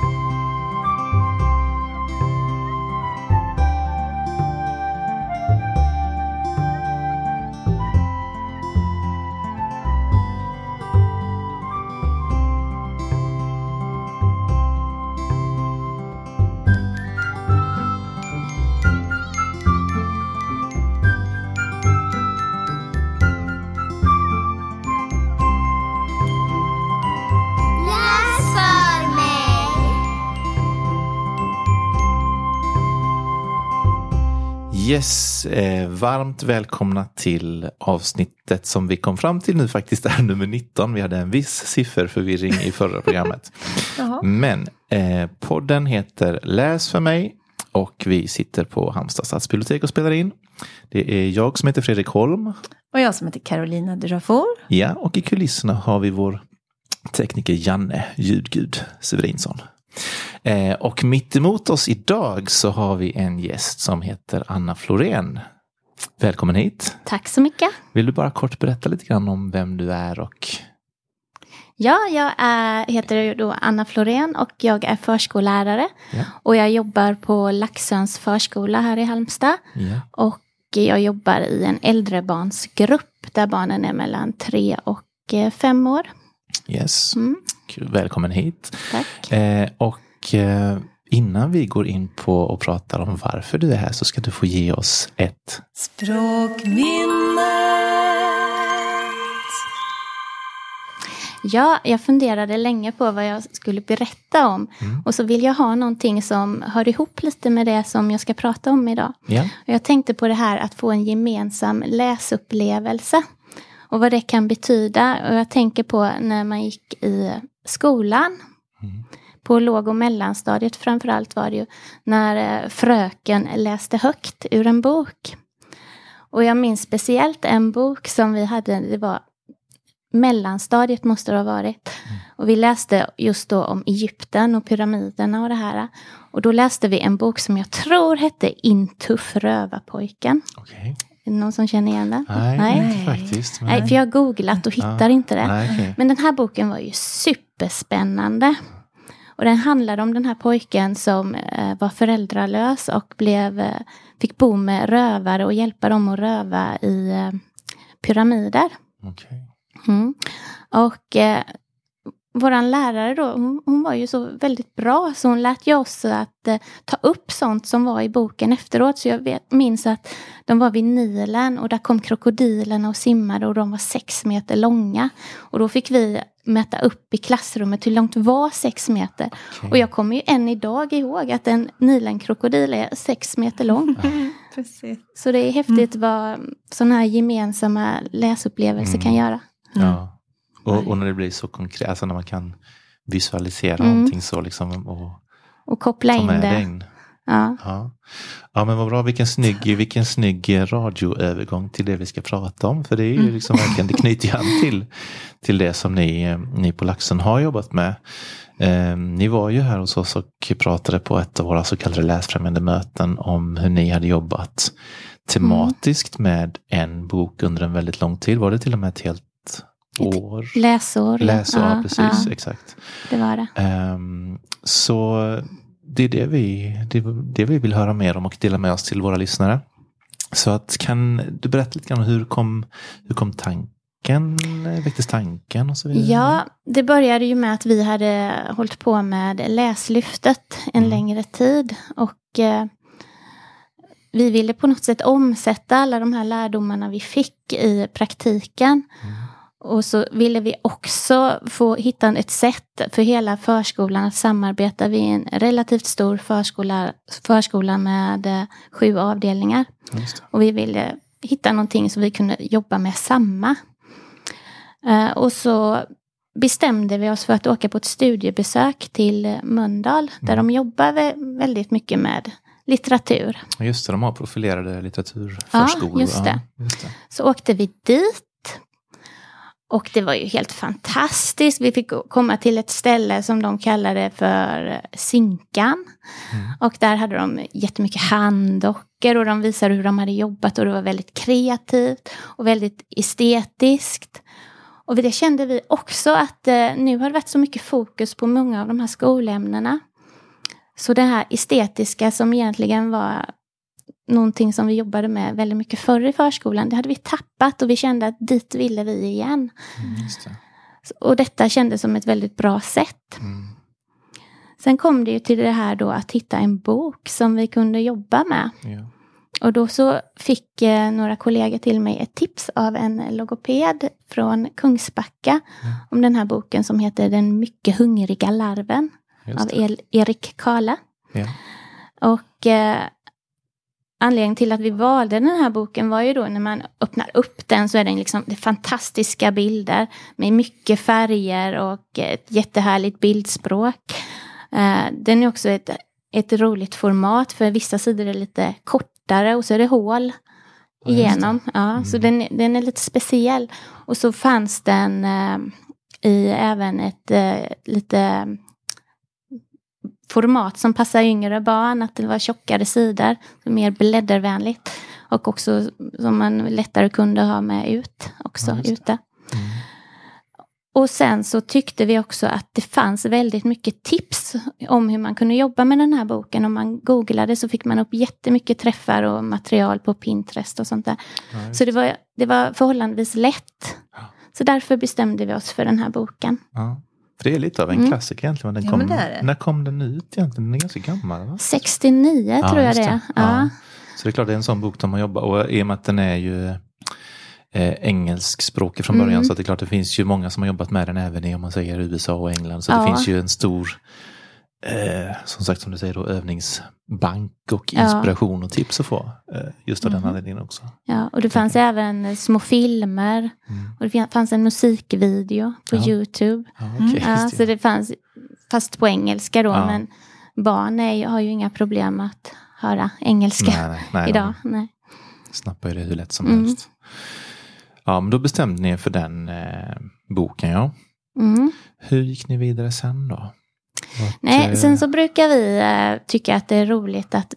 Läs Yes, eh, varmt välkomna till avsnittet som vi kom fram till nu faktiskt är nummer 19. Vi hade en viss sifferförvirring i förra programmet. Men eh, podden heter Läs för mig och vi sitter på Halmstad stadsbibliotek och spelar in. Det är jag som heter Fredrik Holm. Och jag som heter Carolina Durafor. Ja, och i kulisserna har vi vår tekniker Janne Ljudgud Severinsson. Eh, och mitt emot oss idag så har vi en gäst som heter Anna Florén. Välkommen hit. Tack så mycket. Vill du bara kort berätta lite grann om vem du är och Ja, jag är, heter då Anna Florén och jag är förskollärare. Ja. Och jag jobbar på Laxöns förskola här i Halmstad. ja, Och jag jobbar i en äldrebarnsgrupp där barnen är mellan tre och eh, fem år. Yes. Mm. Välkommen hit. tack. Eh, och eh, innan vi går in på och pratar om varför du är här så ska du få ge oss ett Språkminnet. Ja, jag funderade länge på vad jag skulle berätta om. Och så vill jag ha någonting som hör ihop lite med det som jag ska prata om idag. Ja, Och jag tänkte på det här att få en gemensam läsupplevelse. Och vad det kan betyda. Och jag tänker på när man gick i skolan. På låg och mellanstadiet framförallt var det ju när eh, fröken läste högt ur en bok. Och jag minns speciellt en bok som vi hade, det var mellanstadiet måste det ha varit. Och vi läste just då om Egypten och pyramiderna och det här. Och då läste vi en bok som jag tror hette Intuff rövarpojken. okej. Är det någon som känner igen den? Nej, Nej. inte faktiskt. men- Nej, för jag har googlat och hittar Ja. inte det. Nej, okej. Men den här boken var ju superspännande. Och den handlade om den här pojken som eh, var föräldralös och blev, eh, fick bo med rövare och hjälpa dem att röva i eh, pyramider. Okej. Mm. Och våran lärare då, hon, hon var ju så väldigt bra så hon lät ju oss att eh, ta upp sånt som var i boken efteråt. Så jag vet, minns att de var vid Nilen och där kom krokodilerna och simmade och de var sex meter långa. Och då fick vi mäta upp i klassrummet hur långt var sex meter. Och jag kommer ju än idag ihåg att en Nilenkrokodil är sex meter lång. Precis. Så det är häftigt vad sådana här gemensamma läsupplevelser kan göra. Ja. Och, och när det blir så konkret, alltså när man kan visualisera Mm. någonting så liksom och Och koppla in det. in. Ja. Ja. ja, men vad bra. Vilken snygg, vilken snygg radioövergång till det vi ska prata om. För det är ju Mm. liksom verkligen, det knyter ju an till, till det som ni, eh, ni på Laxen har jobbat med. Eh, ni var ju här hos oss och pratade på ett av våra så kallade läsfrämjande möten om hur ni hade jobbat tematiskt med en bok under en väldigt lång tid. Var det till och med ett helt år? Läsår. ja. Läsår, ja, precis, Ja, exakt. det var det. Ehm, så det är det vi, det, det vi vill höra mer om och dela med oss till våra lyssnare. Så att kan du berätta lite grann om hur kom, hur kom tanken, väcktes tanken och så vidare? Ja, det började ju med att vi hade hållit på med Läslyftet en Mm. längre tid. Och eh, vi ville på något sätt omsätta alla de här lärdomarna vi fick i praktiken. Och så ville vi också få hitta ett sätt för hela förskolan att samarbeta. Vi är en relativt stor förskola, förskola med eh, sju avdelningar. Och vi ville hitta någonting så vi kunde jobba med samma. Eh, och så bestämde vi oss för att åka på ett studiebesök till Mölndal. Där de jobbar vä- väldigt mycket med litteratur. Just det, de har profilerade litteraturförskolor. just det. just det. Så åkte vi dit. Och det var ju helt fantastiskt. Vi fick komma till ett ställe som de kallade för Synkan. Och där hade de jättemycket handdockor och de visade hur de hade jobbat och det var väldigt kreativt och väldigt estetiskt. Och det kände vi också att eh, nu har det varit så mycket fokus på många av de här skolämnena. Så det här estetiska som egentligen var någonting som vi jobbade med väldigt mycket förr i förskolan, det hade vi tappat och vi kände att dit ville vi igen. Mm, det. Och detta kändes som ett väldigt bra sätt. Mm. Sen kom det ju till det här då att hitta en bok som vi kunde jobba med. Ja. Och då så fick eh, några kollegor till mig ett tips av en logoped från Kungsbacka om den här boken som heter Den mycket hungriga larven av Erik Kala. Ja. Och eh, anledningen till att vi valde den här boken var ju då när man öppnar upp den så är den liksom det fantastiska bilder med mycket färger och ett jättehärligt bildspråk. Eh, den är också ett, ett roligt format för vissa sidor är lite kortare och så är det hål igenom. Ja, Så den, den är lite speciell. Och så fanns den eh, i även ett eh, lite format som passar yngre barn, att det var tjockare sidor, mer bläddervänligt. Och också som man lättare kunde ha med ut också, Ja, ute. Mm. Och sen så tyckte vi också att det fanns väldigt mycket tips om hur man kunde jobba med den här boken. Om man googlade så fick man upp jättemycket träffar och material på Pinterest och sånt där. Ja, Så det var, det var förhållandevis lätt. Ja. Så därför bestämde vi oss för den här boken. Ja. Det är lite av en Mm. klassiker egentligen. men Den Ja, kom, men är det. När kom den ut egentligen? Den är ganska gammal va? 69 Ja, tror jag det är. Ja. Ja. Så det är klart det är en sån bok där man jobbar. Och i och med att den är ju eh, engelskspråkig från början Mm. så det är klart det finns ju många som har jobbat med den även i om man säger USA och England. Så Ja. det finns ju en stor eh, som sagt som du säger då övningsbank och Ja. inspiration och tips att få. Eh, just av den Mhm. anledningen också. Ja, och det fanns även små filmer. Mm. Och det fanns en musikvideo på Ja. Youtube. Ja, Mm. Ja, just så det. fanns, fast på engelska då, Ja. men barn är, har ju inga problem att höra engelska Nej, nej, nej, idag. de Nej. snappar ju det hur lätt som Mm. helst. Ja, men då bestämde ni er för den eh, boken ja. Mm. Hur gick ni vidare sen då? Nej, eh, sen så brukar vi eh, tycka att det är roligt att,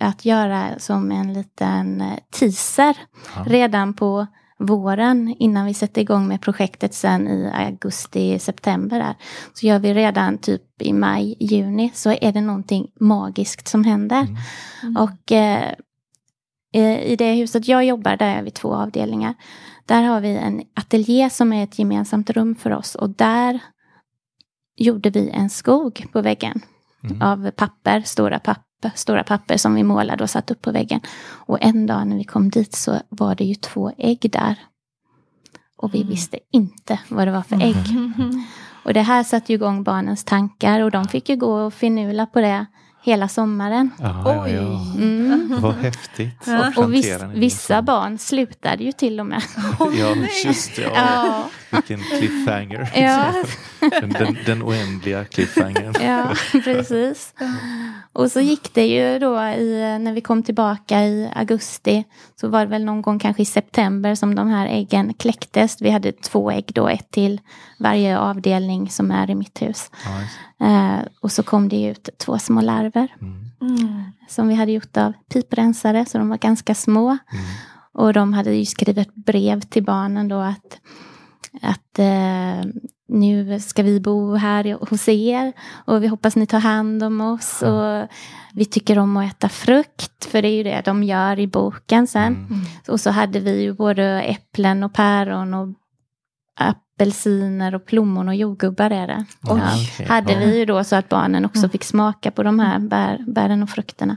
att göra som en liten eh, teaser ja. redan på våren innan vi sätter igång med projektet sen i augusti, september. Där. Så gör vi redan typ i maj, juni så är det någonting magiskt som händer. Mm. Och eh, eh, i det huset jag jobbar, där är vi två avdelningar. Där har vi en ateljé som är ett gemensamt rum för oss och där gjorde vi en skog på väggen Mm. av papper, stora papper, stora papper som vi målade och satte upp på väggen. Och en dag när vi kom dit så var det ju två ägg där. Och vi Mm. visste inte vad det var för ägg. Och det här satte ju igång barnens tankar och de fick ju gå och finurla på det hela sommaren. Ja, ja, Oj. ja. Mm. Vad häftigt. Ja. att Och viss, vissa barn slutade ju till och med. Åh, Ja, just det. Ja. Vilken cliffhanger. ja, Den, den, den oändliga cliffhangern. ja precis. Och så gick det ju då i, när vi kom tillbaka i augusti. Så var det väl någon gång kanske i september som de här äggen kläcktes. Vi hade två ägg då, ett till varje avdelning som är i mitt hus. Just- Eh, och så kom det ut två små larver Mm. som vi hade gjort av piprensare, så de var ganska små. mm, Och de hade ju skrivit brev till barnen då att, att eh, nu ska vi bo här hos er och vi hoppas ni tar hand om oss. Och vi tycker om att äta frukt, för det är ju det de gör i boken sen. mm. Mm. Och så hade vi ju både äpplen och päron och apelsiner och plommon och jordgubbar är det. Ja. okej. Hade vi ju då så att barnen också Mm. fick smaka på de här bär, bären och frukterna.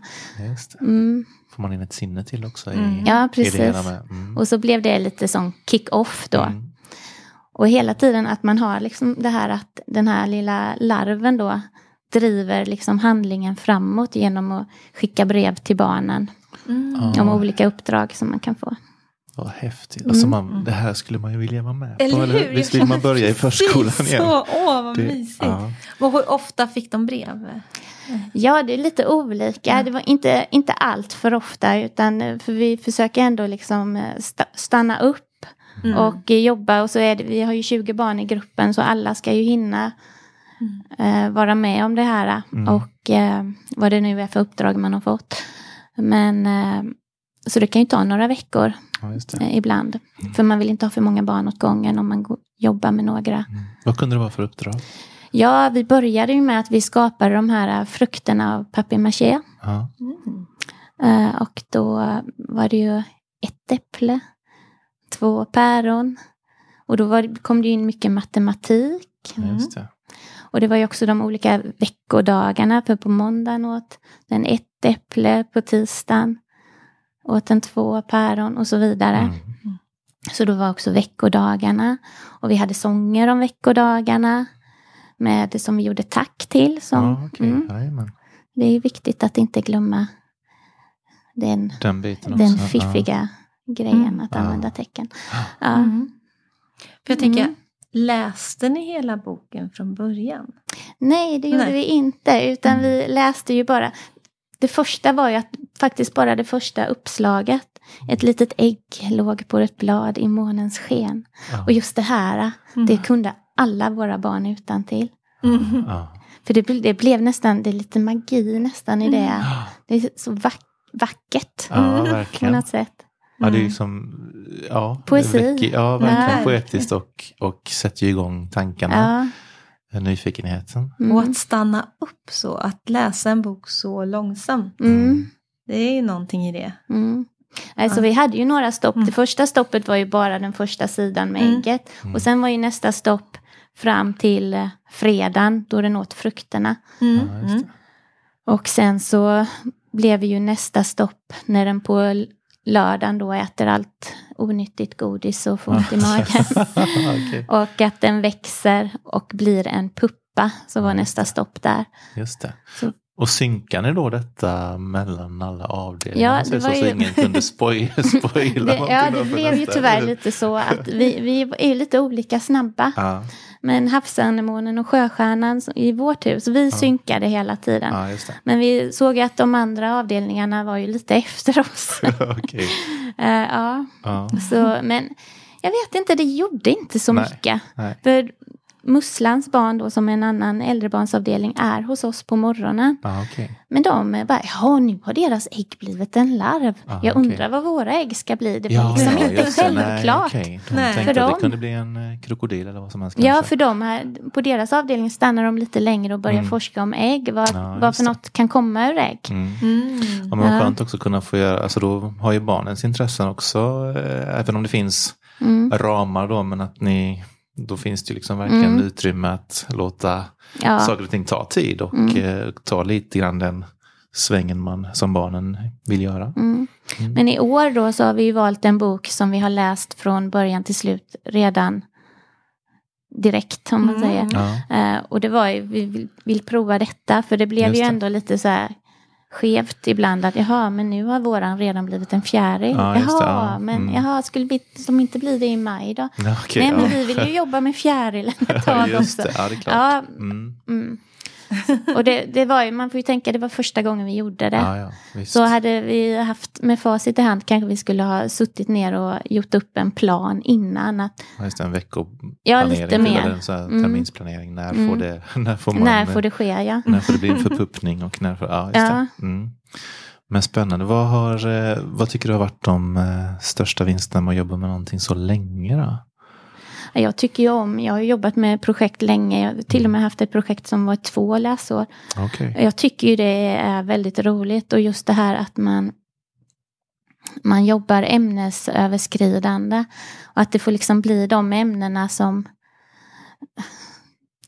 Just det. Mm. Får man in ett sinne till också i, Mm. Ja, i precis. det hela med. Mm. Och så blev det lite som kick-off då. Mm. Och hela tiden att man har liksom det här att den här lilla larven då driver liksom handlingen framåt genom att skicka brev till barnen Mm. Om olika uppdrag som man kan få. Vad häftigt. Mm. Alltså man, det här skulle man ju vilja vara med på. Eller hur? Visst vill man börja i förskolan igen? Så, åh, vad Det- mysigt. ja. Och hur ofta fick de brev? Ja, det är lite olika. Ja. Det var inte, inte allt för ofta, utan eh, för vi försöker ändå liksom eh, sta- stanna upp Mm. och eh, jobba. Och så är det, vi har ju 20 barn i gruppen, så alla ska ju hinna eh, vara med om det här. Mm. Och eh, vad det nu är för uppdrag man har fått. Men eh, så det kan ju ta några veckor Ja, just det. eh, ibland. För man vill inte ha för många barn åt gången om man go- jobba med några. Mm. Vad kunde det vara för uppdrag? Ja, vi började ju med att vi skapade de här frukterna av papier-maché. Ja. Mm. Eh, och då var det ju ett äpple, två päron. Och då var, kom det in mycket matematik. Just det. Och det var ju också de olika veckodagarna. För på måndagen åt den ett äpple, på tisdagen åt den två päron och så vidare. Mm. Så då var också veckodagarna. Och vi hade sånger om veckodagarna. Med det som vi gjorde tack till. Som, Ja, okej. mm, det är viktigt att inte glömma den, Den den fiffiga grejen Mm. att använda tecken. Ja. Mm. För jag tänker, Mm. läste ni hela boken från början? Nej, det gjorde Nej. vi inte. Utan vi läste ju bara. Det första var ju att faktiskt bara det första uppslaget. Ett litet ägg låg på ett blad i månens sken. Ja. Och just det här, Mm. det kunde alla våra barn utan till. Mm. Ja. För det, det blev nästan, det är lite magi nästan i det. Det är så vack, vackert Ja, på verkligen. något sätt. Ja, det är Mm. ju som, ja, Poesi. väcker- ja, verkligen Ja. poetiskt och, och sätter ju igång tankarna, Ja. nyfikenheten. Mm. Och att stanna upp så, att läsa en bok så långsamt. Mm. Det är ju någonting i det. Mm. Alltså, vi hade ju några stopp. Mm. Det första stoppet var ju bara den första sidan med Mm. ägget. Mm. Och sen var ju nästa stopp fram till eh, fredagen då den åt frukterna. Mm. Ja. Och sen så blev ju nästa stopp när den på lördagen då äter allt onyttigt godis och får ont i magen. Okej, och att den växer och blir en puppa. Så var just nästa stopp där. Just det. Så- Och synkar ni då detta mellan alla avdelningar? Ja, det så, var så ju- ingen kunde spoil, spoila Det, ja, det blev ju tyvärr lite så att vi, vi är lite olika snabba. Ja, Men havsanemonen och sjöstjärnan i vårt hus, vi synkade hela tiden. ja. Men vi såg att de andra avdelningarna var ju lite efter oss. Eh, ja, Ja, så, men jag vet inte, det gjorde inte så Nej. mycket. nej. För Musslans barn då, som en annan äldrebarnsavdelning, är hos oss på morgonen. Ja, okej. Men de är bara, ja nu har deras ägg blivit en larv. Ah, jag undrar vad våra ägg ska bli. Det var Ja, liksom ja, inte det. Nej, självklart. okej. De Nej. tänkte För att det kunde bli en eh, krokodil eller vad som helst Ja, kanske. för de här, på deras avdelning stannar de lite längre och börjar Mm. forska om ägg. Vad, Ja, vad för det. något kan komma ur ägg. Mm. Mm. Ja, men vad skönt också kunna få göra, alltså då har ju barnens intressen också, eh, även om det finns Mm. ramar då, men att ni, då finns det ju liksom verkligen Mm. utrymme att låta Ja. saker och ting ta tid och Mm. eh, ta lite grann den svängen man som barnen vill göra. Mm. Mm. Men i år då så har vi ju valt en bok som vi har läst från början till slut redan direkt om man Mm. säger. Ja, Eh, och det var ju, vi vill, vill prova detta för det blev Just ju det. ändå lite så här skevt ibland att jaha men nu har våran redan blivit en fjäril. Ja, det, jaha ja. men Mm. jaha skulle vi som inte blir det i maj då? okej. Nej men ja. vi vill ju jobba med fjärilen ett tag också. det, ja det är klart. Ja, Mm. mm. Och det, det var ju, man får ju tänka det var första gången vi gjorde det. Ja, ja. Så hade vi haft med facit i hand kanske vi skulle ha suttit ner och gjort upp en plan innan. Att, Ja, Just det, en veckoplanering. Ja, lite mer. Eller en sån här Mm. terminsplanering. När, Mm. får det, när får man... när får det ske ja. När får det bli en förpuppning och när får, ja, just det. Mm. Men spännande. Vad, har, eh, vad tycker du har varit de eh, största vinsterna med att jobba med någonting så länge då? Jag tycker ju om, jag har jobbat med projekt länge. Jag har till och med haft ett projekt som var två läsår. Okej. Jag tycker ju det är väldigt roligt och just det här att man man jobbar ämnesöverskridande. Och att det får liksom bli de ämnena som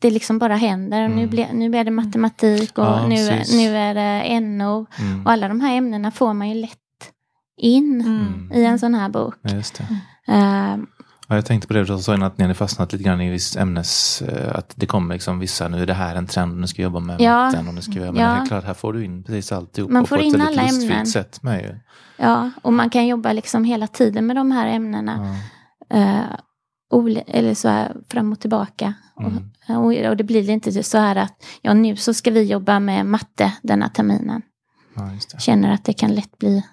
det liksom bara händer. Nu, Mm. ble, nu är det matematik och Ja, nu, precis. nu är det NO. Mm. Och alla de här ämnena får man ju lätt in Mm. i en sån här bok. Ja, just det. Eh, Ja, jag tänkte på det du sa innan att ni hade fastnat lite grann i viss ämnes... eh, Att det kommer liksom vissa, nu är det här en trend, nu ska jag jobba med Ja. matten och nu ska jag... Men Ja. det är klart, här får du in precis alltihop. Man får in alla ämnen. sätt med ju. ja, och man kan jobba liksom hela tiden med de här ämnena. Ja. oli- eller så här fram och tillbaka. Mm. Och, och, det blir inte så här att ja, nu så ska vi jobba med matte denna terminen. Ja. Känner att det kan lätt bli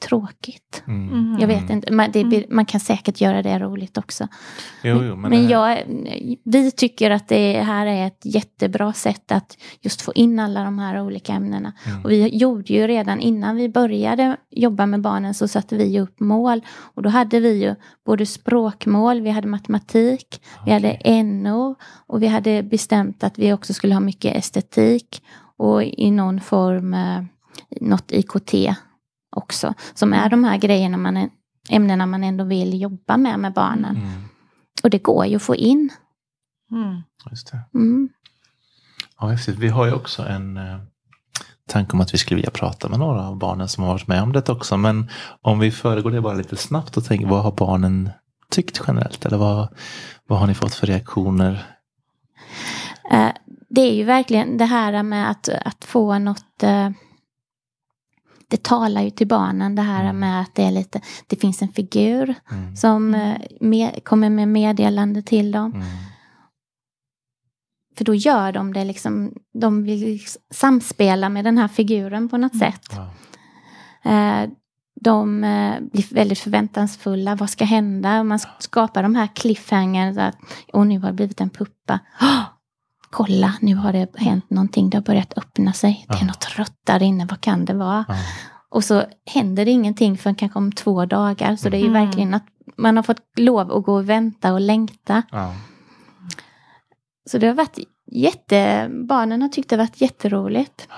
tråkigt. Mm. Jag vet inte, man, det, blir- man kan säkert göra det roligt också. Jo, jo, men, Men jag, vi tycker att det här är ett jättebra sätt att just få in alla de här olika ämnena. Mm. Och vi gjorde ju redan innan vi började jobba med barnen så satte vi upp mål. Och då hade vi ju både språkmål, vi hade matematik, vi hade NO och vi hade bestämt att vi också skulle ha mycket estetik och i någon form eh, något IKT också. Som är de här grejerna man, ämnena man ändå vill jobba med med barnen. Mm. Och det går ju att få in. Mm. Just det. Mm. Ja, häftigt. Vi har ju också en eh, tanke om att vi skulle vilja prata med några av barnen som har varit med om det också. Men om vi föregår det bara lite snabbt och tänker vad har barnen tyckt generellt? Eller vad, vad har ni fått för reaktioner? Eh, det är ju verkligen det här med att, att få något eh, det talar ju till barnen det här Mm. med att det är lite, det finns en figur Mm. som eh, med, kommer med meddelande till dem. Mm. För då gör de det liksom, de vill samspela med den här figuren på något sätt. Ja. Eh, De eh, blir väldigt förväntansfulla. Vad ska hända? Man skapar de här cliffhangers. Att, och nu har det blivit en puppa. "Åh, kolla, nu har det hänt någonting. Det har börjat öppna sig. Det är Ja. något rött där inne. Vad kan det vara? Ja. Och så händer det ingenting förrän kanske om två dagar. Så det är ju Mm. verkligen att man har fått lov att gå och vänta och längta. Ja. Så det har varit jätte... Barnen har tyckt det har varit jätteroligt.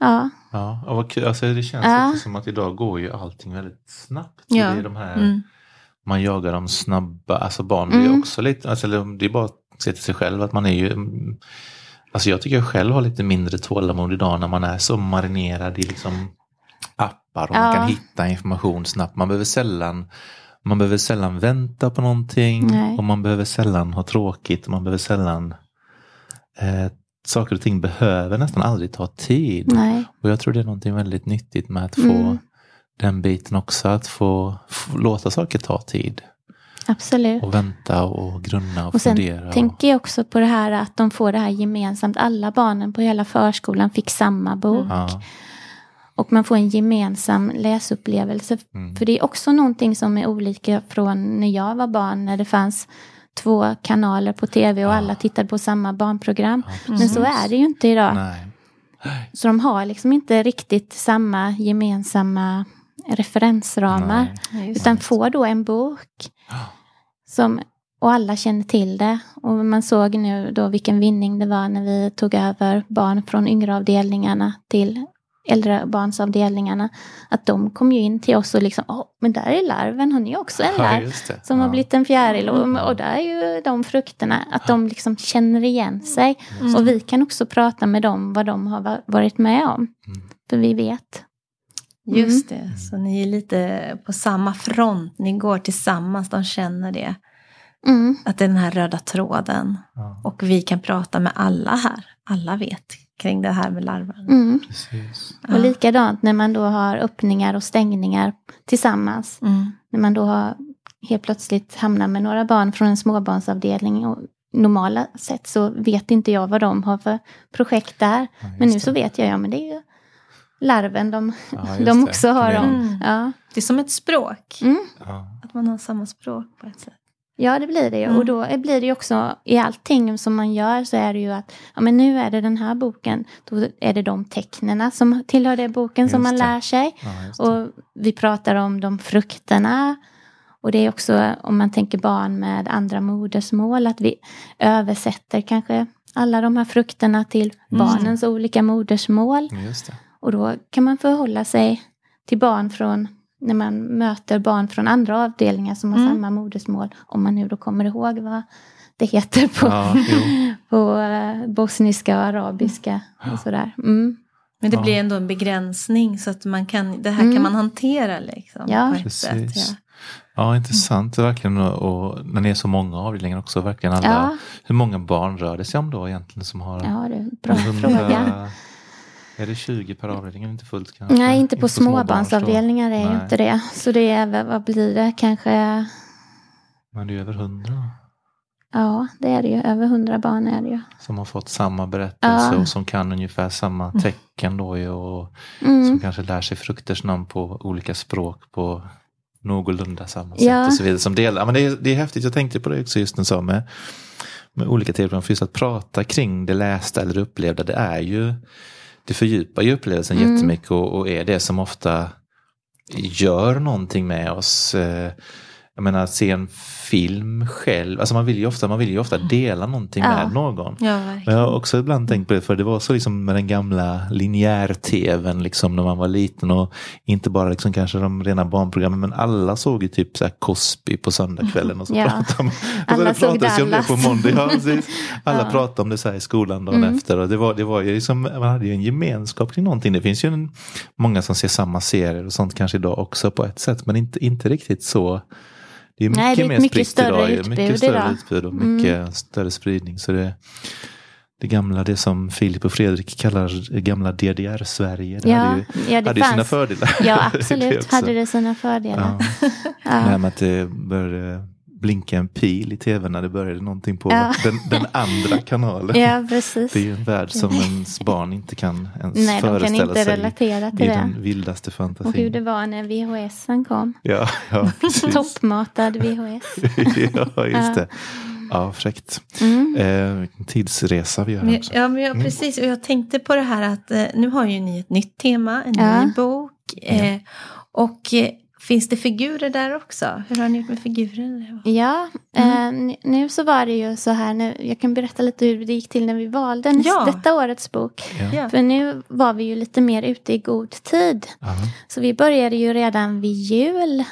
Ja. Ja, och vad kul. Alltså, det känns Ja. också som att idag går ju allting väldigt snabbt. Ja. Det är de här, Mm. Man jagar dem snabba, alltså barn blir Mm. också lite, alltså, eller det är bara se till sig själv att man är ju mm, Alltså jag tycker jag själv har lite mindre tålamod idag när man är så marinerad i liksom appar och man Ja. kan hitta information snabbt. Man behöver sällan man behöver sällan vänta på någonting Nej. och man behöver sällan ha tråkigt man behöver sällan eh, Saker och ting behöver nästan aldrig ta tid. Nej. Och jag tror det är någonting väldigt nyttigt med att få Mm. den biten också. Att få, få låta saker ta tid. Absolut. Och vänta och grunna och, Och sen fundera. och- tänker jag också på det här att de får det här gemensamt. Alla barnen på hela förskolan fick samma bok. Ja, Och man får en gemensam läsupplevelse. Mm. För det är också någonting som är olika från när jag var barn. När det fanns två kanaler på tv och Ja. alla tittade på samma barnprogram. ja, Men så är det ju inte idag. Nej. Så de har liksom inte riktigt samma gemensamma referensramar. Nej. Utan får då en bok som, och alla känner till det. Och man såg nu då vilken vinning det var när vi tog över barn från yngre avdelningarna till äldrebarnsavdelningarna. Att de kom ju in till oss och liksom, åh, men där är larven, har ni också en Ja, larv? det. Som ja. har blivit en fjäril och, och där är ju de frukterna. Att de liksom känner igen sig. Mm. Och vi kan också prata med dem vad de har va- varit med om. Mm. För vi vet. Just det, så ni är lite på samma front. Ni går tillsammans, de känner det. Mm. Att det är den här röda tråden. Ja, Och vi kan prata med alla här. Alla vet kring det här med larven. Mm. precis. Ja. Och likadant när man då har öppningar och stängningar tillsammans. Mm. När man då har helt plötsligt hamnar med några barn från en småbarnsavdelning. Och normala sett så vet inte jag vad de har för projekt där. Ja, Men nu just så det. vet jag, ja men det är ju larven de, Ja, de det. också har. Dem. igen. Mm. Ja. Det är som ett språk. Mm. Ja. Att man har samma språk på ett sätt. Ja, det blir det ju. Mm. Och då blir det ju också, i allting som man gör så är det ju att, ja men nu är det den här boken, då är det de tecknena som tillhör den boken som Just man det. lär sig. Ja, det. Och vi pratar om de frukterna. Och det är också om man tänker barn med andra modersmål, att vi översätter kanske alla de här frukterna till Mm. barnens olika modersmål. Just det. Och då kan man förhålla sig till barn från, när man möter barn från andra avdelningar som har Mm. samma modersmål. Om man nu då kommer ihåg vad det heter på, Ja, på eh, bosniska och arabiska och sådär. Mm. Men det Ja. blir ändå en begränsning så att man kan, det här Mm. kan man hantera liksom. Ja. på ett Precis. sätt. Ja. Ja, intressant verkligen. Och när det är så många avdelningar också, verkligen alla. Ja, Hur många barn rör det sig om då egentligen som har? ja, det är en bra Hundra- fråga. Är det 20 per avdelning? Inte fullt kanske? Nej, inte på då. småbarnsavdelningar är Nej. inte det. Så det är, vad blir det, kanske Men det är över 100. Ja, det är det ju. Över hundra barn är det ju. Som har fått samma berättelse Ja. och som kan ungefär samma tecken då ju, och Mm. som kanske lär sig frukters namn på olika språk på någorlunda samma sätt Ja. och så vidare. Som delar. Ja, Men det, är, det är häftigt, jag tänkte på det också just nu så med, med olika tv-program, för just att prata kring det lästa eller upplevda, det är ju det fördjupar ju upplevelsen Mm. jättemycket och, och är det som ofta gör någonting med oss. Jag menar, att se en film själv, alltså man vill ju ofta, man vill ju ofta dela någonting Ja. med någon. Ja, Men jag har också ibland tänkt på det, för det var så liksom med den gamla linjär-tvn liksom när man var liten och inte bara liksom kanske de rena barnprogrammen men alla såg ju typ så här Cosby på söndagskvällen och så Ja. pratade de, och så Alla det såg pratades ju om det på måndag. Ja. Alla Ja. pratade om det så här i skolan dagen Mm. efter och det var, det var ju liksom, man hade ju en gemenskap kring någonting. Det finns ju en, många som ser samma serier och sånt kanske idag också på ett sätt men inte, inte riktigt så det är mycket Nej, det är mer mycket spritt större idag. utbud mycket större idag. utbud och Mm. mycket större spridning. Så det, det gamla, det som Filip och Fredrik kallar gamla DDR-Sverige. Det Ja, hade ju, ja, det hade ju sina fördelar. Ja, Det absolut också. hade det sina fördelar. Ja. Det här Ja. med att det började blinka en pil i tv när det började någonting på Ja. den, den andra kanalen. Ja, precis. Det är ju en värld som ens barn inte kan ens Nej, de kan föreställa inte sig relatera i till det. den vildaste Och hur fantasin. det var när VHSen kom. Ja, ja, precis. Toppmatad VHS. ja, just det. Ja, fräckt. Mm. Eh, vilken tidsresa vi gör Men, också. ja, men Mm. jag, precis. Och jag tänkte på det här att eh, nu har ju ni ett nytt tema, en Ja. ny bok. Eh, och eh, finns det figurer där också? Hur har ni gjort med figurer? Ja, eh, n- nu så var det ju så här, nu, jag kan berätta lite hur det gick till när vi valde näst, Ja. detta årets bok. Ja. För nu var vi ju lite mer ute i god tid. Ja. Så vi började ju redan vid jul.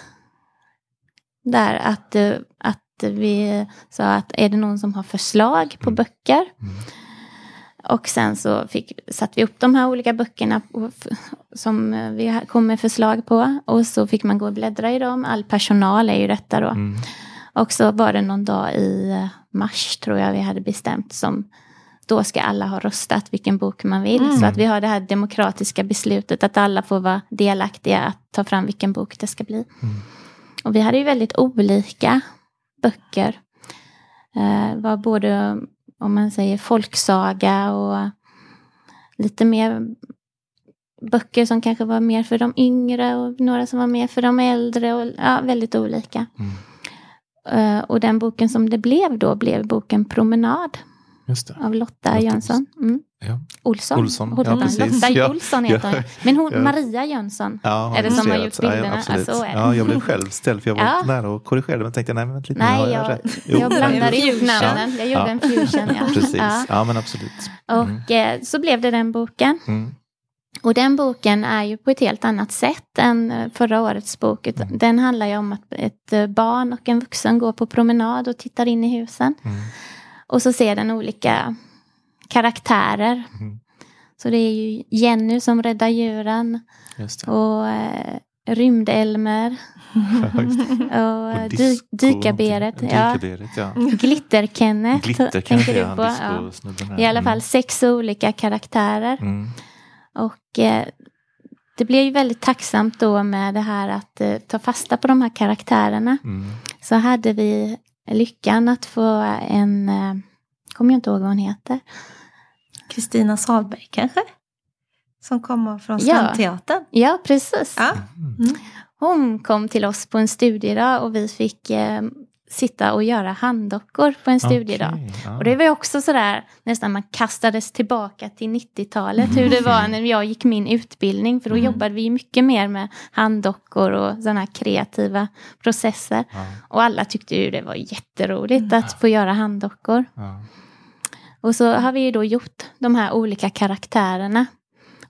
Där att, eh, att vi sa att är det någon som har förslag på Mm. böcker? Mm. Och sen så fick, satte vi upp de här olika böckerna som eh, vi kom med förslag på. Och så fick man gå och bläddra i dem. All personal är ju detta då. Mm. Och så var det någon dag i eh, mars tror jag vi hade bestämt som då ska alla ha röstat vilken bok man vill. Mm. Så att vi har det här demokratiska beslutet att alla får vara delaktiga att ta fram vilken bok det ska bli. Mm. Och vi hade ju väldigt olika böcker. Eh, var både, om man säger folksaga och lite mer böcker som kanske var mer för de yngre och några som var mer för de äldre. Och, ja, väldigt olika. Mm. Eh, och den boken som det blev då blev boken Promenad av Lotta Lotta Jönsson. Mm. Ja. Olsson. Olsson, Hon- ja, precis. Lotta Ja. Olsson heter Ja. hon. Men hon, Ja. Maria Jönsson. Ja, Är det som har gjort bilderna? Ja, absolut. Ja, jag blev själv ställd för jag var Ja. nära och korrigerade men tänkte nej men vänta lite, Nej, jag, jag, rätt. Jo, jag blandade ihop namnen. Jag gjorde Ja. en fusion. Ja. Precis, Ja. ja men absolut. Och eh, så blev det den boken. Mm. Och den boken är ju på ett helt annat sätt än eh, förra årets bok. Mm. Den handlar ju om att ett eh, barn och en vuxen går på promenad och tittar in i husen. Mm. Och så ser den olika karaktärer. Mm. Så det är ju Jenny som räddar djuren och eh, Rymdelmer och, eh, Och dy, Dykarberet. Ja. Ja. Glitter-Kenneth Glitter tänker du på. Ja. I alla Mm. fall sex olika karaktärer. Mm. Och eh, det blev ju väldigt tacksamt då med det här att eh, ta fasta på de här karaktärerna. Mm. Så hade vi lyckan att få en, eh, kommer jag inte ihåg vad hon heter. Kristina Salberg kanske? Som kommer från Ja. Strandteatern. Ja, precis. Ja. Mm. Hon kom till oss på en studiedag och vi fick eh, sitta och göra handdockor på en studiedag. Ja. Och det var ju också sådär, nästan man kastades tillbaka till 90-talet, hur det var när jag gick min utbildning. För då Mm. jobbade vi mycket mer med handdockor och sådana kreativa processer. Ja, Och alla tyckte ju det var jätteroligt att få göra handdockor. ja. Och så har vi ju då gjort de här olika karaktärerna.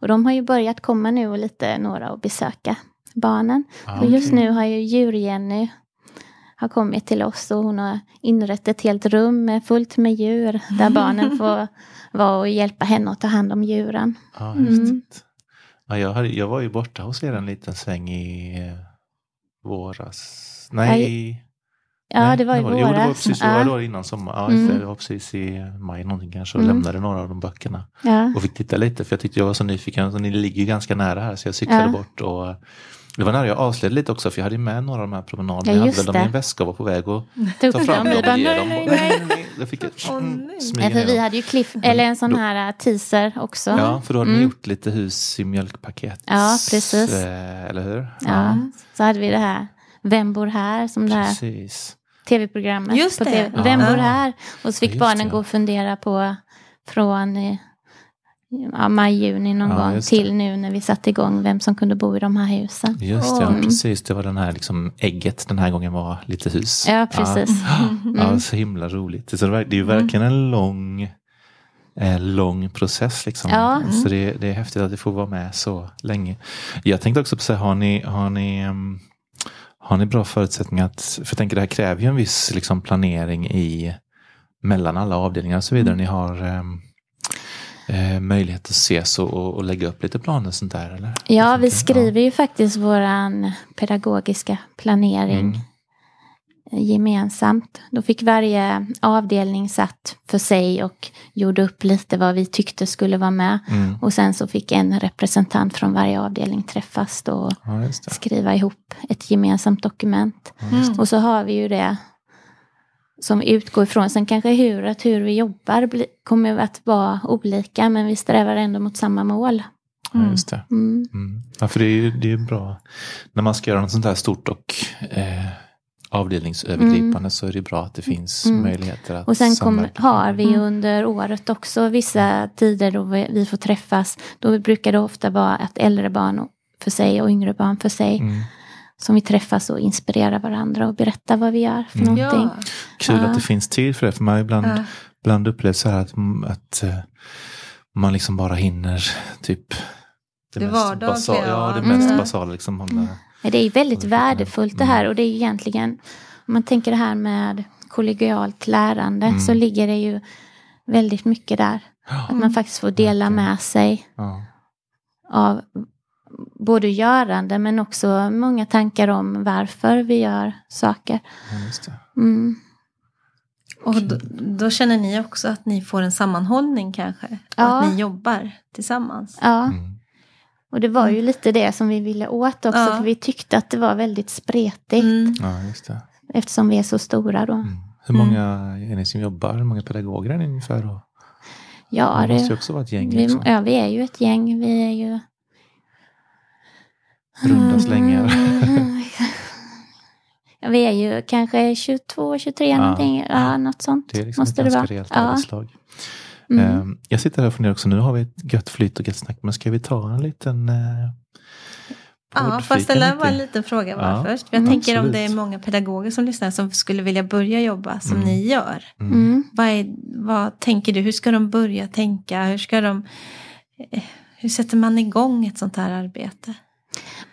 Och de har ju börjat komma nu och lite några och besöka barnen. Ja, Och just nu har ju djur-Jenny har kommit till oss och hon har inrett ett helt rum fullt med djur där barnen får vara och hjälpa henne att ta hand om djuren. Ja, Mm. Ja, jag, hade, jag var ju borta hos er en liten sväng i eh, våras. Nej. Ja, det var i Jo, det var våras. precis det Ja. var då innan sommar. Ja, Mm. det var precis i maj någonting kanske och Mm. lämnade några av de böckerna. Ja. Och fick titta lite för jag tyckte jag var så nyfiken. Så ni ligger ju ganska nära här så jag cyklade Ja. bort och det var nära jag avslöjade lite också för jag hade med några av de här promenaderna. Ja, jag hade väl dem i en väska och var på väg och Tog ta fram dem och ge dem. nej, Och, nej. nej, nej, jag fick ett mm, Ja, för vi hade ju cliff, eller en sån här äh, teaser också. Ja, för då hade ni Mm. gjort lite hus i mjölkpaket. Ja, precis. Eh, Eller hur? Ja. Så hade vi det här Vem bor här? Som det här Precis. Tv-programmet. Just på det. TV. Ja. Vem Ja. bor här? Och så fick Ja, barnen det. gå och fundera på från ja, maj, juni någon Ja, gång till nu när vi satte igång vem som kunde bo i de här husen. Just det, ja, Mm. precis. Det var den här liksom, ägget den här gången var lite hus. Ja, precis. Ja, ja så himla roligt. Så det är ju verkligen en lång, eh, lång process. Liksom. Ja. Så det, det är häftigt att det får vara med så länge. Jag tänkte också på så här, har ni, har ni, ehm, har ni bra förutsättningar att, för jag tänker det här kräver ju en viss liksom, planering i mellan alla avdelningar och så vidare. Ni har ehm, eh, möjlighet att ses och, och, lägga upp lite planer och sånt där? Eller? Ja, vi skriver ju faktiskt våran pedagogiska planering Mm. Gemensamt. Då fick varje avdelning satt för sig och gjorde upp lite vad vi tyckte skulle vara med. Mm. Och sen så fick en representant från varje avdelning träffas och Ja, skriva ihop ett gemensamt dokument. Mm. Och så har vi ju det som utgår ifrån. Sen kanske hur, att hur vi jobbar bli, kommer att vara olika men vi strävar ändå mot samma mål. Ja, just det. Mm. Mm. Ja, för det är ju det är bra. När man ska göra något sånt här stort och eh, avdelningsövergripande så är det bra att det finns Mm. möjligheter att Och sen kom, har vi Mm. under året också vissa tider då vi, vi får träffas. Då brukar det ofta vara att äldre barn för sig och yngre barn för sig. Mm. Som vi träffas och inspirerar varandra och berättar vad vi gör för Mm. någonting. Ja. Kul Ja. att det finns tid för det. För man ibland, Ja. ibland upplevt så här att, att eh, man liksom bara hinner typ Det vardagliga, basala, ja, det mest Mm. basala. Liksom, Men Det är väldigt värdefullt det här och det är ju egentligen, om man tänker det här med kollegialt lärande Mm. så ligger det ju väldigt mycket där. Att man faktiskt får dela med sig av både görande men också många tankar om varför vi gör saker. Mm. Och då, då känner ni också att ni får en sammanhållning kanske? Och Ja. Att ni jobbar tillsammans? Ja, Mm. Och det var ju lite det som vi ville åt också Ja. för vi tyckte att det var väldigt spretigt Mm. Ja, just det. eftersom vi är så stora då. Mm. Hur många är ni som jobbar? Hur många pedagoger är ni ungefär? Då? Ja, det måste ju det, också vara ett gäng. vi, Liksom. ja, vi är ju ett gäng. Vi är ju Runda slängar. Mm. Ja, vi är ju kanske 22, 23 Ja. någonting. Ja, något sånt Det är liksom måste ett det ganska vara. rejält Ja. arbetslag. Mm. Ehm, Jag sitter här och funderar också, nu har vi ett gött flyt och gött snack, men ska vi ta en liten eh, Ja, får jag ställa bara en liten fråga bara Ja, först? För jag tänker om det är många pedagoger som lyssnar som skulle vilja börja jobba som Mm. ni gör. Mm. Mm. Vad, är, vad tänker du? Hur ska de börja tänka? Hur ska de... eh, Hur sätter man igång ett sånt här arbete?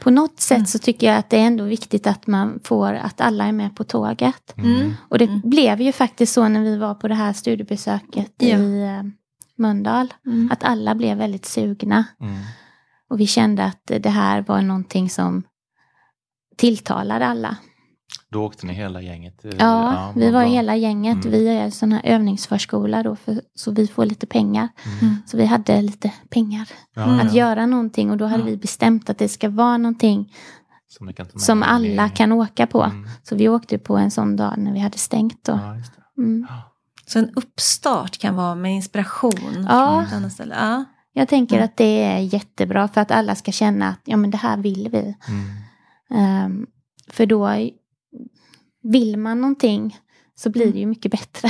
På något sätt Mm. så tycker jag att det är ändå viktigt att man får att alla är med på tåget. Mm. Och det Mm. blev ju faktiskt så när vi var på det här studiebesöket Ja. i eh, Mölndal. Mm. Att alla blev väldigt sugna. Mm. Och vi kände att det här var någonting som tilltalade alla. Då åkte ni hela gänget? eh, Ja, vi var bra. hela gänget. Mm. Vi är en sån här övningsförskola då, för, så vi får lite pengar. Mm. Så vi hade lite pengar Ja, Mm. att ja. göra någonting och då hade Ja. vi bestämt att det ska vara någonting Som, som alla kan åka på. Mm. Så vi åkte på en sån dag när vi hade stängt då. Ja, just det. Mm. Så en uppstart kan vara med inspiration Ja. från ett annat ställe. Ja. Jag tänker Mm. att det är jättebra för att alla ska känna att ja men det här vill vi. Mm. Ehm, för då vill man någonting så blir det ju mycket bättre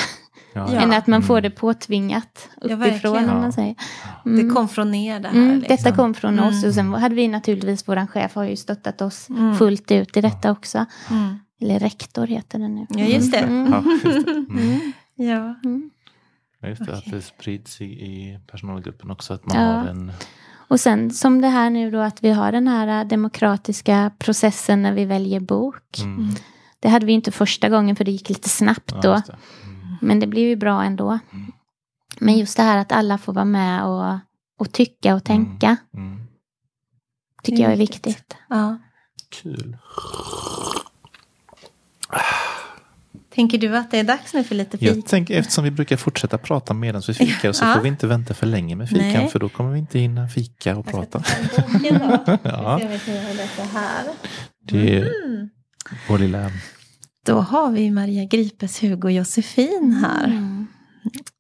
Ja, Ja. än att man får Mm. det påtvingat Ja, uppifrån. verkligen. om Ja. man säger. Det Mm. kom från er det här. Mm, liksom. Detta kom från oss Mm. och sen hade vi naturligtvis, våran chef har ju stöttat oss Mm. fullt ut i detta också. Mm. Eller rektor heter det nu. Ja, just det. Mm. Ja, just det. Mm. Mm. Ja. Mm. Ja, Just det, att det sprids i, i personalgruppen också. Att man Ja. har en... Och sen som det här nu då att vi har den här demokratiska processen när vi väljer bok. Mm. Mm. Det hade vi inte första gången för det gick lite snabbt Ja, då. just det. Mm. Men det blev ju bra ändå. Mm. Men just det här att alla får vara med och, och tycka och tänka. Mm. Tycker är jag är viktigt. viktigt. Ja. Kul. Tänker du att det är dags nu för lite Jag fika? tänker eftersom vi brukar fortsätta prata medan vi fikar så Ja. får vi inte vänta för länge med fikan Nej. för då kommer vi inte hinna fika och prata. Ja. Det Mm. Vår lilla... Då har vi Maria Gripes Hugo Josefin här. Mm.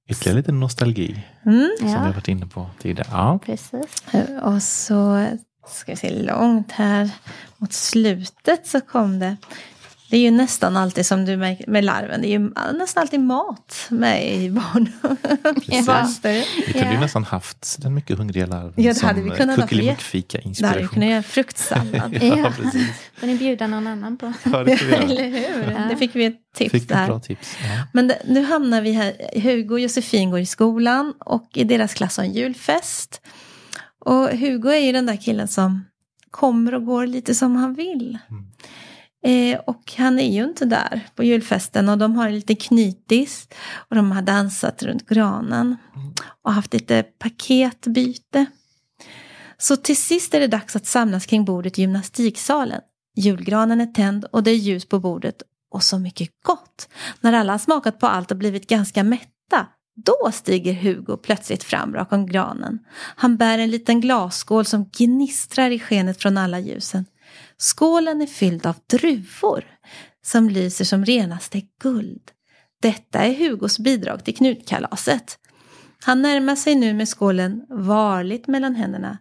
Ytterligare lite nostalgi Mm. som vi har Ja, varit inne på tidigare. Ja. precis. Och så ska vi se långt här mot slutet så kom det. Det är ju nästan alltid som du märker med larven. Det är ju nästan alltid mat med i barn. Precis. Barnstugor. Vi kunde ju Ja. nästan haft den mycket hungriga larven Ja, det hade vi kunnat kuckelimuckfika Där hade vi inspiration. kunnat göra fruktsallad. ja, Ja. precis. Får ni bjuda någon annan på? Ja, det får vi göra. Eller hur? Ja. Det fick vi ett tips Fick där. bra tips. Ja. Men det, nu hamnar vi här. Hugo och Josefin går i skolan och i deras klass har en julfest. Och Hugo är ju den där killen som kommer och går lite som han vill. Eh, och han är ju inte där på julfesten och de har lite knytis. Och de har dansat runt granen och haft lite paketbyte. Så till sist är det dags att samlas kring bordet i gymnastiksalen. Julgranen är tänd och det är ljus på bordet och så mycket gott. När alla har smakat på allt och blivit ganska mätta, då stiger Hugo plötsligt fram bakom granen. Han bär en liten glasskål som gnistrar i skenet från alla ljusen. Skålen är fylld av druvor som lyser som renaste guld. Detta är Hugos bidrag till knutkalaset. Han närmar sig nu med skålen varligt mellan händerna.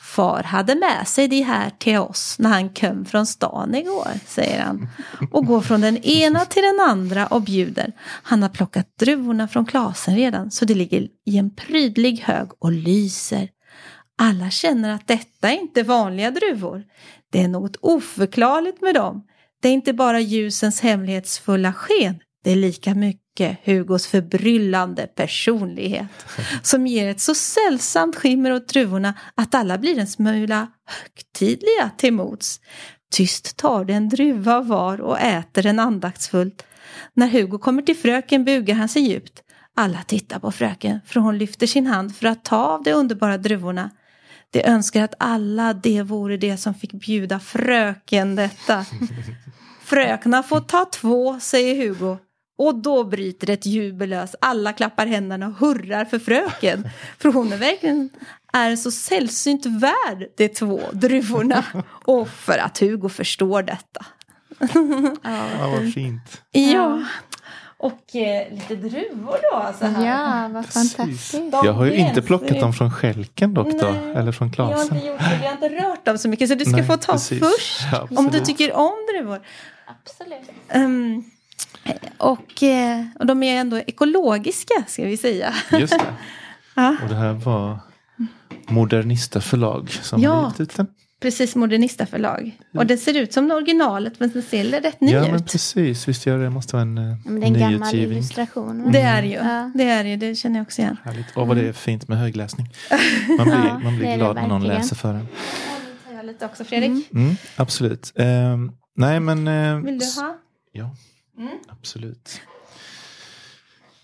Far hade med sig de här till oss när han kom från stan igår, säger han. Och går från den ena till den andra och bjuder. Han har plockat druvorna från klasen redan så det ligger i en prydlig hög och lyser. Alla känner att detta är inte vanliga druvor. Det är något oförklarligt med dem. Det är inte bara ljusens hemlighetsfulla sken. Det är lika mycket Hugos förbryllande personlighet som ger ett så sällsamt skimmer åt druvorna att alla blir en smula högtidliga till mots. Tyst tar det en druva var och äter den andaktsfullt. När Hugo kommer till fröken bugar han sig djupt. Alla tittar på fröken för hon lyfter sin hand för att ta av de underbara druvorna. De önskar att alla det vore det som fick bjuda fröken detta. Fröknar får ta två, säger Hugo. Och då bryter ett jubel lös. Alla klappar händerna och hurrar för fröken. För hon är verkligen är så sällsynt värd de två druvorna. Och för att Hugo förstår detta. Ja, Ja, vad fint. Ja. Och eh, lite druvor då. Så här. ja vad fantastiskt. Jag har ju inte plockat dem från skälken dock då, Nej, eller från Vi har klasen. inte gjort det, vi har inte rört dem så mycket. Så du ska Nej, få ta precis. först. Ja, om du tycker om druvor. Absolut. Ehm, och, eh, och de är ändå ekologiska ska vi säga. Just det. Ja. Och det här var Modernista förlag som Ja. har gett ut den. Precis, Modernista förlag. Och det ser ut som originalet men den ser rätt ny Ja men ut. precis, visst gör det. Det måste vara en uh, Men det är en gammal nyutgivning. illustration. va? Det är ju. Ja. Det är ju, det känner jag också igen. Härligt. Åh vad det är fint med högläsning. Man blir, Ja, man blir glad när någon läser för en. tar jag lite också Fredrik. Mm, absolut. Ehm, nej men... eh, Vill du ha? Ja, Mm. absolut.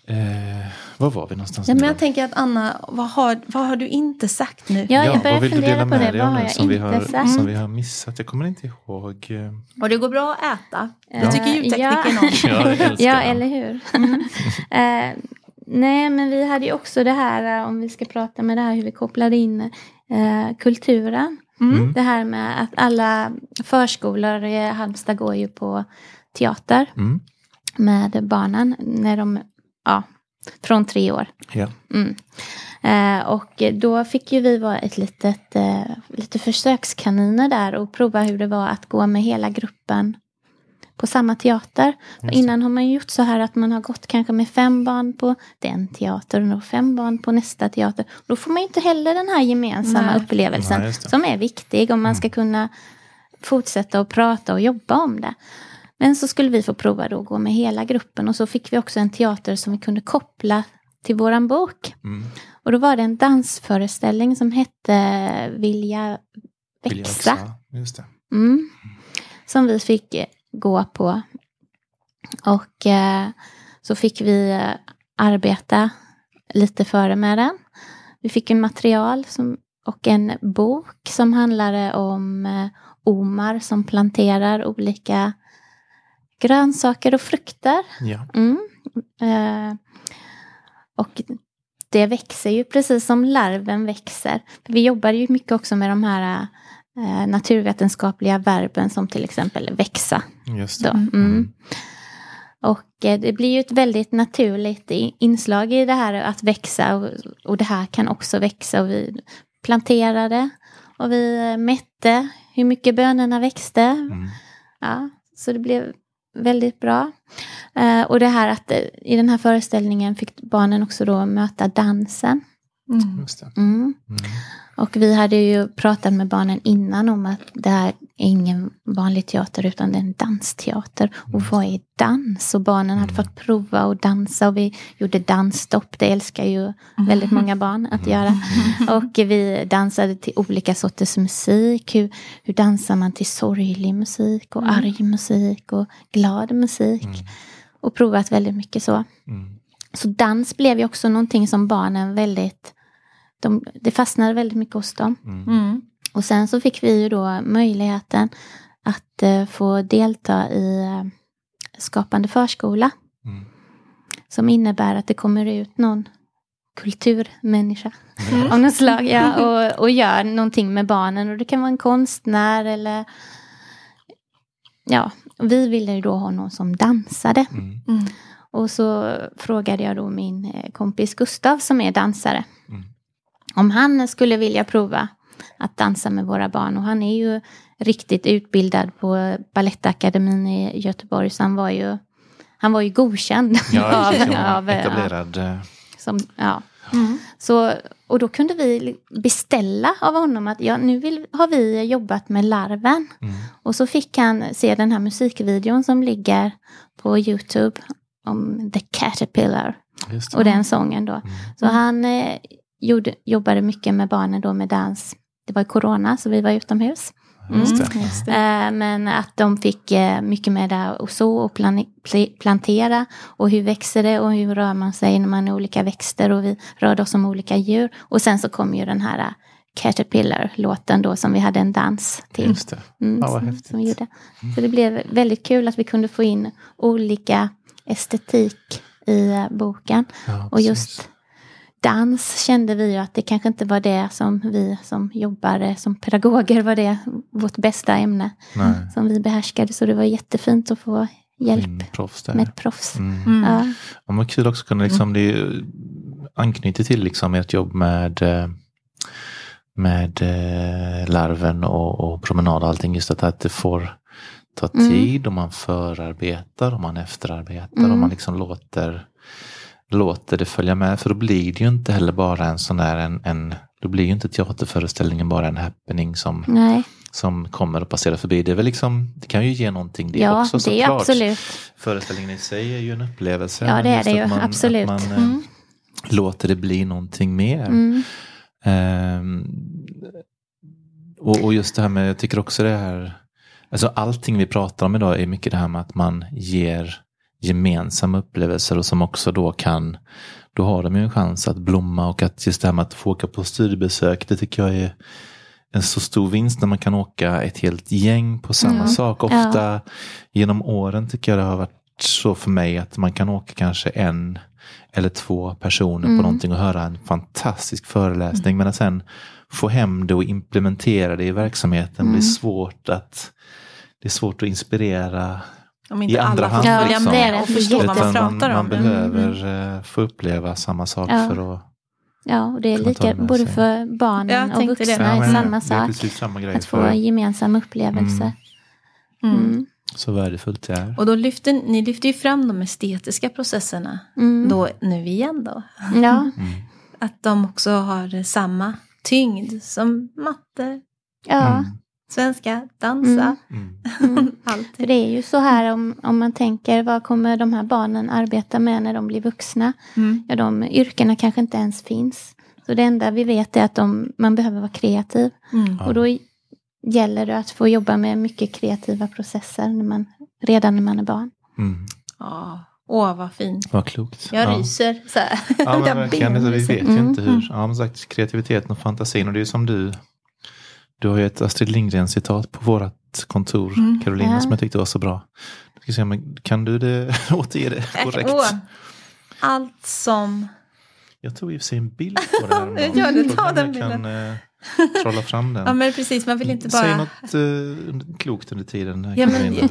Eh, var var vi någonstans Ja, men jag tänker att Anna, vad har, vad har du inte sagt nu? Ja, jag vad börjar vill du fundera dela på med det. dig Vad av har nu jag som vi, inte har, sagt? som vi har missat? Jag kommer inte ihåg. eh, Och det går bra att äta. Det Ja. tycker ljudteknikern Ja. om. Ja, jag Ja, eller hur? eh, nej, men vi hade ju också det här, eh, om vi ska prata med det här hur vi kopplade in eh, kulturen. Mm. Det här med att alla förskolor i Halmstad går ju på teater Mm. med barnen när de, ja, från tre år. Ja. Mm. Eh, och då fick ju vi vara ett litet, eh, lite försökskaniner där och prova hur det var att gå med hela gruppen på samma teater. Det. innan har man gjort så här att man har gått kanske med fem barn på den teatern och fem barn på nästa teater. Då får man ju inte heller den här gemensamma Nej. upplevelsen Nej, som är viktig om man ska kunna fortsätta att prata och jobba om det. Men så skulle vi få prova då att gå med hela gruppen och så fick vi också en teater som vi kunde koppla till våran bok. Mm. Och då var det en dansföreställning som hette Vilja växa. Just det. Mm. Som vi fick eh, gå på. Och eh, så fick vi eh, arbeta lite före med den. Vi fick en material som, och en bok som handlade om eh, Omar som planterar olika grönsaker och frukter. Ja. Mm. Eh, och det växer ju precis som larven växer. För vi jobbar ju mycket också med de här eh, naturvetenskapliga verben som till exempel växa. Just det. Mm. Och eh, det blir ju ett väldigt naturligt inslag i det här att växa och, och det här kan också växa och vi planterade och vi mätte hur mycket bönorna växte. Mm. Ja, så det blev väldigt bra. Eh, och det här att eh, i den här föreställningen fick barnen också då möta dansen. Mm. Just det. Mm. Mm. Och vi hade ju pratat med barnen innan om att det här är ingen vanlig teater utan det är en dansteater. Och vad är dans? Och barnen hade fått prova att dansa och vi gjorde dansstopp. Det älskar ju väldigt många barn att göra. Och vi dansade till olika sorters musik. Hur, hur dansar man till sorglig musik och arg musik och glad musik. Och provat väldigt mycket så. Mm. Så dans blev ju också någonting som barnen väldigt, de, det fastnade väldigt mycket hos dem. Mm. Och sen så fick vi ju då möjligheten att eh, få delta i eh, Skapande förskola. Mm. Som innebär att det kommer ut någon kulturmänniska av något slag. Ja, och, och gör någonting med barnen. Och det kan vara en konstnär eller... Ja, vi ville ju då ha någon som dansade. Mm. Mm. Och så frågade jag då min eh, kompis Gustav som är dansare. Mm. Om han skulle vilja prova att dansa med våra barn. Och han är ju riktigt utbildad på Balettakademin i Göteborg. Så han var ju, han var ju godkänd. Ja, av, det. av, etablerad. eh, som, ja. Mm. Så, och då kunde vi beställa av honom att ja, nu vill, har vi jobbat med larven. Mm. Och så fick han se den här musikvideon som ligger på Youtube om The Caterpillar och den sången då. Mm. Så han eh, gjorde, jobbade mycket med barnen då med dans. Det var corona så vi var utomhus. Just det. Mm. Just det. Eh, men att de fick eh, mycket med det och så och plantera och hur växer det och hur rör man sig när man är olika växter och vi rörde oss som olika djur. Och sen så kom ju den här eh, Caterpillar-låten då som vi hade en dans till. Just det. Mm, Ja, vad som, häftigt. som vi gjorde. Så det blev väldigt kul att vi kunde få in olika estetik i boken. Ja, Och precis. just dans kände vi ju att det kanske inte var det som vi som jobbar som pedagoger var det vårt bästa ämne Nej. som vi behärskade. Så det var jättefint att få hjälp proffs med ett proffs. Mm. Mm. Ja. Ja, men kul också att kunna liksom, det är ju- anknyter till liksom ert jobb med, eh, med eh, larven och, och promenad och allting. Just att, att det får ta Mm. tid och man förarbetar och man efterarbetar och Mm. man liksom låter, låter det följa med. För då blir det ju inte heller bara en sån där en, en då blir ju inte teaterföreställningen bara en happening som, Nej, som kommer och passerar förbi. Det är väl liksom, det kan ju ge någonting det ja också såklart. absolut. Föreställningen i sig är ju en upplevelse. Ja det är det ju, man, absolut. Man eh, Mm. låter det bli någonting mer. Mm. Ehm, och, och just det här med, jag tycker också det här, alltså allting vi pratar om idag är mycket det här med att man ger gemensamma upplevelser och som också då kan, då har de ju en chans att blomma och att just det här med att få åka på studiebesök, det tycker jag är en så stor vinst när man kan åka ett helt gäng på samma Mm. sak. Ofta genom åren tycker jag det har varit så för mig att man kan åka kanske en eller två personer Mm. på någonting och höra en fantastisk föreläsning. Men att sen få hem det och implementera det i verksamheten Mm. blir svårt att det är svårt att inspirera Om i inte andra alla hand. får följa liksom. det är och förstå vad man pratar man om. behöver eh, få uppleva samma sak Ja. för att... Ja, och det är lika både sig? för barnen och tänkte det. vuxna, Ja, men samma det är sak. precis samma grej. Att få För, gemensamma upplevelser. Mm. Mm. så värdefullt det är. Och då lyfter ni lyfter ju fram de estetiska processerna Mm. då nu igen då. Ja, Mm. Att de också har samma tyngd som matte, ja. Mm. svenska, dansa, Mm. Mm. För allting. det är ju så här om, om man tänker vad kommer de här barnen arbeta med när de blir vuxna? Mm. Ja, de yrkena kanske inte ens finns. Så det enda vi vet är att de, man behöver vara kreativ. Mm. Och då gäller det att få jobba med mycket kreativa processer när man, redan när man är barn. Mm. Ja, åh vad fint. Vad klokt. Jag ja. ryser så här. Ja men verkligen, alltså, vi vet ju Mm, inte mm. hur, ja men sagt kreativiteten och fantasin och det är ju som du, du har ju ett Astrid Lindgren citat på vårat kontor, Mm, Carolina, ja. som jag tyckte var så bra. Jag ska se, men kan du det, återge det korrekt? Åh, allt som... Jag tog i och för sig en bild på det här. Ja, du tar den jag kan, eh, trolla fram den. Ja men precis, man vill inte bara... Säg något uh, klokt under tiden. Ja, men, jag,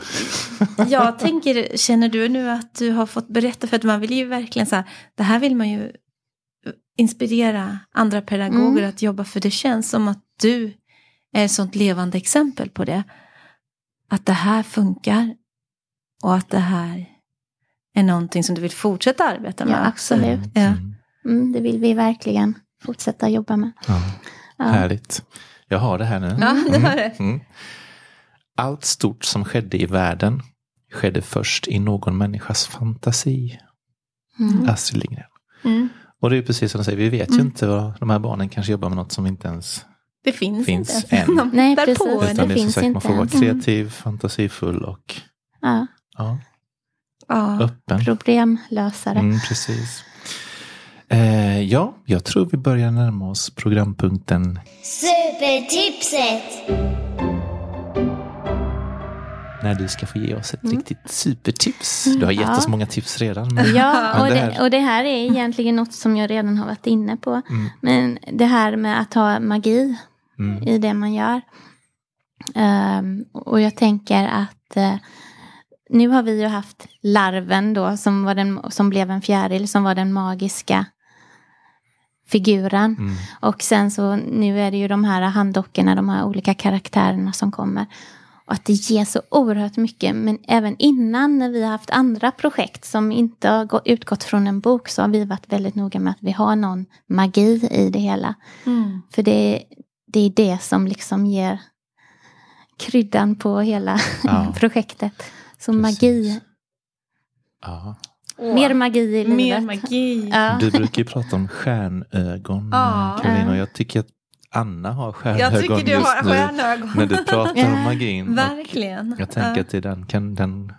jag tänker, känner du nu att du har fått berätta, för att man vill ju verkligen så här, det här vill man ju inspirera andra pedagoger Mm. att jobba för det känns som att du är ett sånt levande exempel på det. Att det här funkar och att det här är någonting som du vill fortsätta arbeta med. Ja, absolut. Ja. Mm. Mm, det vill vi verkligen fortsätta jobba med. Ja. Ja. Härligt. Jag har det här nu. Ja, det var det. Mm. Allt stort som skedde i världen skedde först i någon människas fantasi. Mm. Astrid Lindgren. Mm. Och det är precis som du säger, vi vet ju Mm. inte vad de här barnen kanske jobbar med något som inte ens Det finns, Finns inte. än. De Nej, hittar precis. på det det finns sagt, man inte får vara ens. kreativ, fantasifull och Ja, ja, Ja. öppen. problemlösare. Mm, precis. Eh, ja, jag tror vi börjar närma oss programpunkten Supertipset! när du ska få ge oss ett riktigt supertips. Du har gett Mm. Ja. oss många tips redan. Men, Ja, Men och det det, här- och det här är egentligen något som jag redan har varit inne på. Mm. Men det här med att ha magi Mm. i det man gör. Ehm, och jag tänker att eh, nu har vi ju haft larven då som, var den, som blev en fjäril som var den magiska figuren. Mm. Och sen så nu är det ju de här handdockorna, de här olika karaktärerna som kommer. Och att det ger så oerhört mycket. Men även innan när vi har haft andra projekt som inte har gå- utgått från en bok så har vi varit väldigt noga med att vi har någon magi i det hela. Mm. För det, det är det som liksom ger kryddan på hela Ja. projektet. Så Precis. magi, Ja. mer magi i livet. Mer magi. Ja. Du brukar ju prata om stjärnögon, Ja. Karolina. Och Ja. jag tycker att Anna har Jag stjärnögon tycker du just har nu. stjärnögon. När du pratar om magin. Verkligen. Jag tänker Ja. att det den kan, den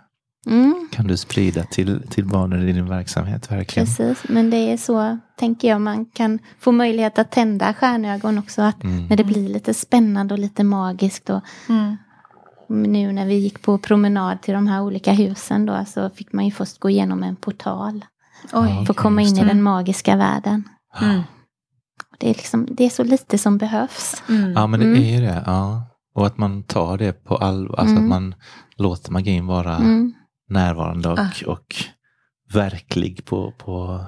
Mm, kan du sprida till, till barnen i din verksamhet. Verkligen. precis, men det är så, tänker jag, man kan få möjlighet att tända stjärnögon också. Att Mm. När det blir lite spännande och lite magiskt. Och Mm. nu när vi gick på promenad till de här olika husen då så fick man ju först gå igenom en portal. Oj. Ja. För att komma in i den magiska världen. Mm. Det är, liksom, det är så lite som behövs. Mm. Ja, men det Mm. är ju det. Ja. Och att man tar det på allvar. Alltså att man låter magin vara Mm. Närvarande och, Ah. och verklig på, på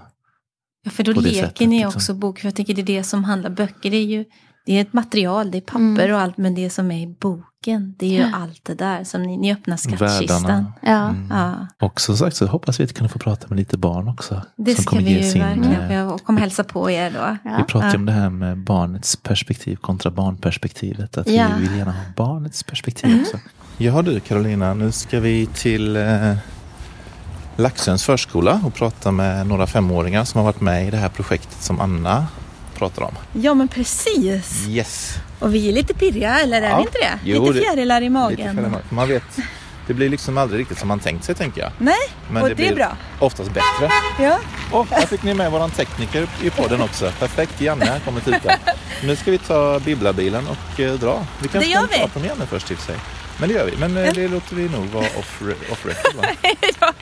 Ja, för då på det leker sättet, ni liksom. också bok. För jag tänker det är det som handlar böcker. Det är ju det är ett material, det är papper Mm. och allt. Men det som är i boken, det är ju Ja. allt det där som ni, ni öppnar skattkistan. Ja. Mm. Ja, Och som sagt så hoppas vi att kunna få prata med lite barn också. det som ska kommer vi ge ju sin, verkligen. För jag kommer hälsa på er då. Vi Ja. pratar ju Ja. om det här med barnets perspektiv kontra barnperspektivet. Att Ja. vi vill gärna ha barnets perspektiv också. Ja du Carolina, nu ska vi till eh, Laxöns förskola och prata med några femåringar som har varit med i det här projektet som Anna pratar om. Ja, men precis. Yes! Och vi är lite pirriga, eller är Ja. vi inte det? Jo, lite det- fjärilar i Lite magen. självmord. Man vet, det blir liksom aldrig riktigt som man tänkt sig tänker jag. Nej, Men och det det, är blir bra. oftast bättre. Ja. Och här fick ni med våran tekniker i podden också. Perfekt, Janne har kommit hit där. Nu ska vi ta bibblabilen och eh, dra. Vi kanske Det gör kan vi. prata med Janne först i sig. Men det gör vi. Men eh, det låter vi nog vara off, off record va?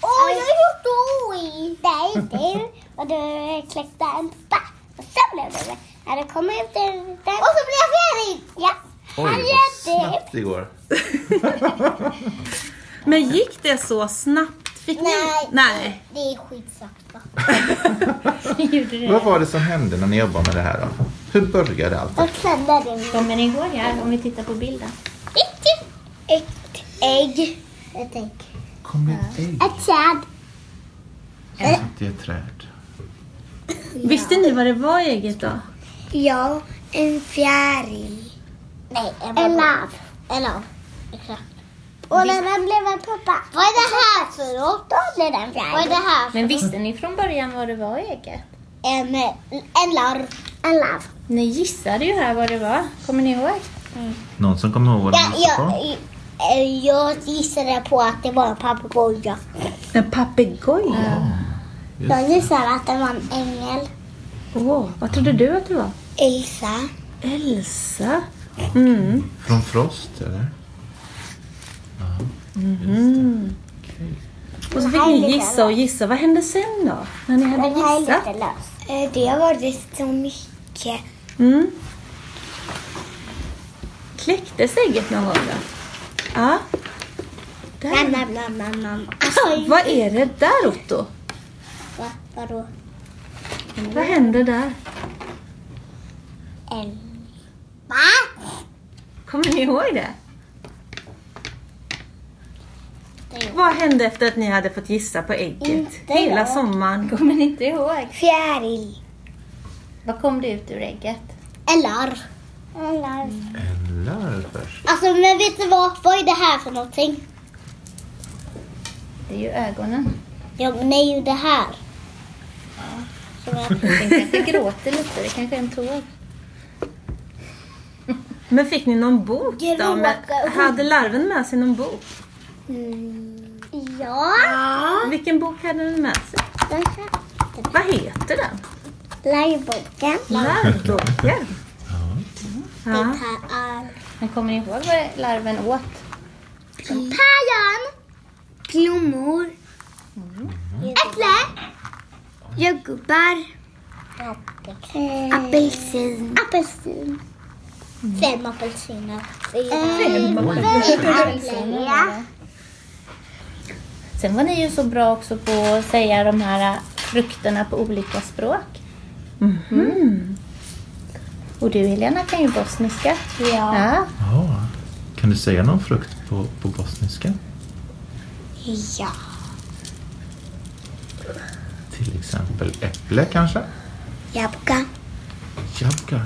Åh, jag gjort oj! Nej, det var du kläckte en pappa. Och sen blev det när det kom ut en... Och så blev jag färdig! Ja. Oj, vad snabbt det går. Men gick det så snabbt? Fick Nej. ni? Nej. Det är skitsakta. Vad var det som hände när ni jobbade med det här då? Hur började allt? Jag klädde det. Kommer ni ihåg här om vi tittar på bilden? Ett, ett ägg. Ett ägg. Kom det ägg Ett träd. i ett träd? Visste ni vad det var i ägget då? Ja, en fjäril. Nej, en, lav. En lav. Och när den blev en pappa. Vad är det här för något? Då blev den fjäril. Vad är det här Men visste ni från början vad det var i ägget? En, en larv. En lav. Ni gissade ju här vad det var. Kommer ni ihåg? Någon som kommer ihåg vad ni Ja, gissade på? jag, eh, jag gissade på att det var en papegoja. En papegoja? Jag gissade att det var en ängel. Åh, vad trodde du att det var? Elsa. Elsa? Mm. Från Frost eller? Och så fick ni gissa och gissa. Vad hände sen då? När ni hade gissat? Eh, Det har varit så mycket. Mm. Kläcktes ägget någon gång då? Ja. Där. Nam, nam, nam, nam, nam. Oj. Vad är det där Otto? Va? Vadå? Vad händer där? En. Va? Kommer ni ihåg det? Det Vad hände efter att ni hade fått gissa på ägget? Inte Hela jag. sommaren. Kommer ni inte ihåg? Fjäril. Vad kom det ut ur ägget? Eller. Eller. En larv först. Alltså men vet du vad? Vad är det här för någonting? Det är ju ögonen. Ja men det är ju det här. Som jag- Den kanske gråter lite, det kanske är en tår. Men fick ni någon bok då? Med, hade larven med sig någon bok? Mm. Ja. Vilken bok hade den med sig? Den här. Vad heter den? Larvboken. Det Ja. här är Men kommer ni ihåg vad larven åt? päron. Blommor. Äpple. Jordgubbar. Apelsin. Apelsin. Fem apelsiner. Fem apelsiner. Sen var ni ju så bra också på att säga de här frukterna på olika språk. Mm. Och du Helena kan ju bosniska. Ja. Ja. Ja. Kan du säga någon frukt på, på bosniska? Ja. Till exempel äpple kanske? Jabuka. Jabka.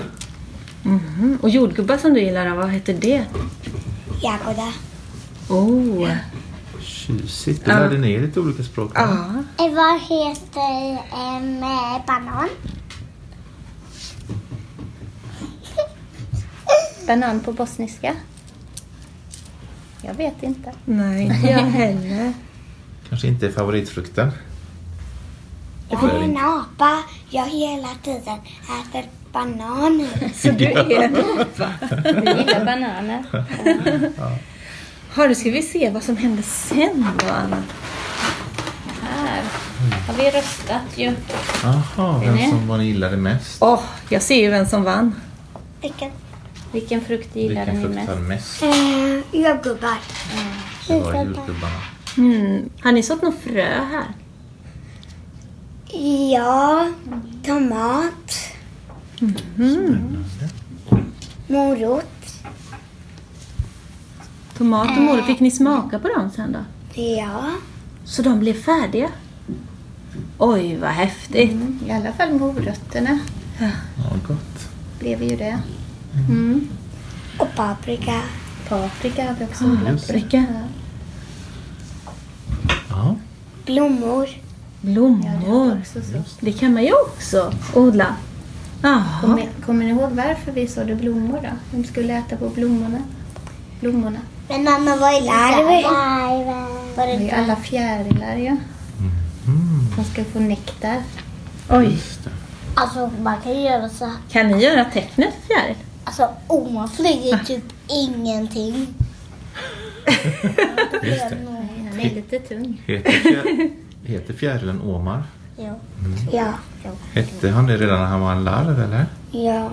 Mhm. Och jordgubbar som du gillar, vad heter det? Jagoda. Oh. Tjusigt. Du Ja. lärde ni er lite olika språk. Ja. Eh, Vad heter en banan? Banan på bosniska. Jag vet inte. Nej, inte jag heller. Kanske inte favoritfrukten. Jag är en apa. Jag hela tiden äter bananer. Så du är en apa. Du gillar bananer. Har du, ska vi se vad som hände sen då, Anna? Här har vi röstat ju. Jaha, vem som gillade mest? Åh, jag ser ju vem som vann. Vilken? Vilken frukt gillade Vilken ni frukt mest? mest? Eh, jordgubbar. Det var jordgubbarna. Mm. Har ni sått något frö här? Ja, tomat, Spännande. morot. Tomat och morot, fick ni smaka på dem sen då? Ja. Så de blev färdiga? Oj, vad häftigt. Mm, I alla fall morötterna Ja, gott. blev ju det. Mm. Och paprika. Paprika har vi också Ah, odlat. paprika. Ja. Ja, Blommor. Ja, det Blommor. Det kan man ju också odla. Kommer, kommer ni ihåg varför vi sådde blommor då? De skulle äta på blommorna. Blommorna. Men Anna, vad är larver? Var Det är det ju alla fjärilar ju. mm, De ska få nektar. Oj. Alltså man kan göra så här. Kan ni göra tecknet fjäril? Alltså man flyger typ ingenting. Just det. Han är lite tung. Heter, fjär, heter fjärilen Omar? Ja. Ja. Hette han det redan när han var en larv eller? Ja.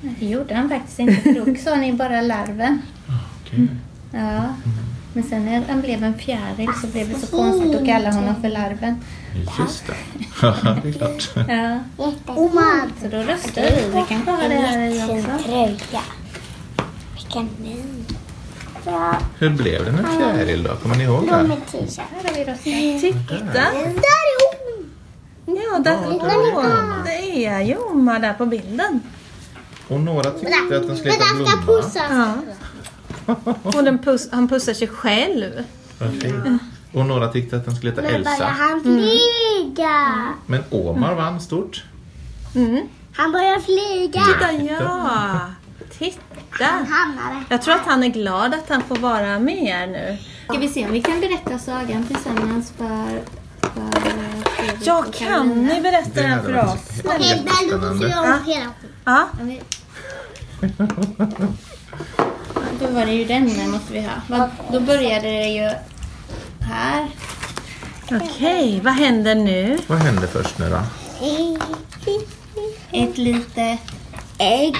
Det gjorde han faktiskt inte. För då sa ni bara larven. Okej. Ja. Men sen när han blev en fjäril så blev det så konstigt att kalla honom för larven. Just det. Ja, det är klart. Ja. Så då röstade vi. Vi kanske har det här i också. tröja. Vilken. Ja. Hur blev det med fjäril då? Kommer ni ihåg det? Här har vi röstat. Titta. Där är hon. Ja, där, åh, det är ju Omar där på bilden. Och några tyckte att den skulle heta Blomma. Och den puss, han pussar sig själv. Fint. Och några tyckte att den skulle heta Men bara Elsa. han flyga. Men Omar vann stort. Mm. Han börjar flyga. Titta, ja. Titta. Jag tror att han är glad att han får vara med er nu. Ska vi se om vi kan berätta sagan tillsammans för, för Fredrik Ja, kan ni berätta den för oss? Okej, men då vi om hela. Ja. Då var det ju den där måste vi ha. Då började det ju här. Okej, vad händer nu? Vad hände först nu då? Ett litet... Ägg.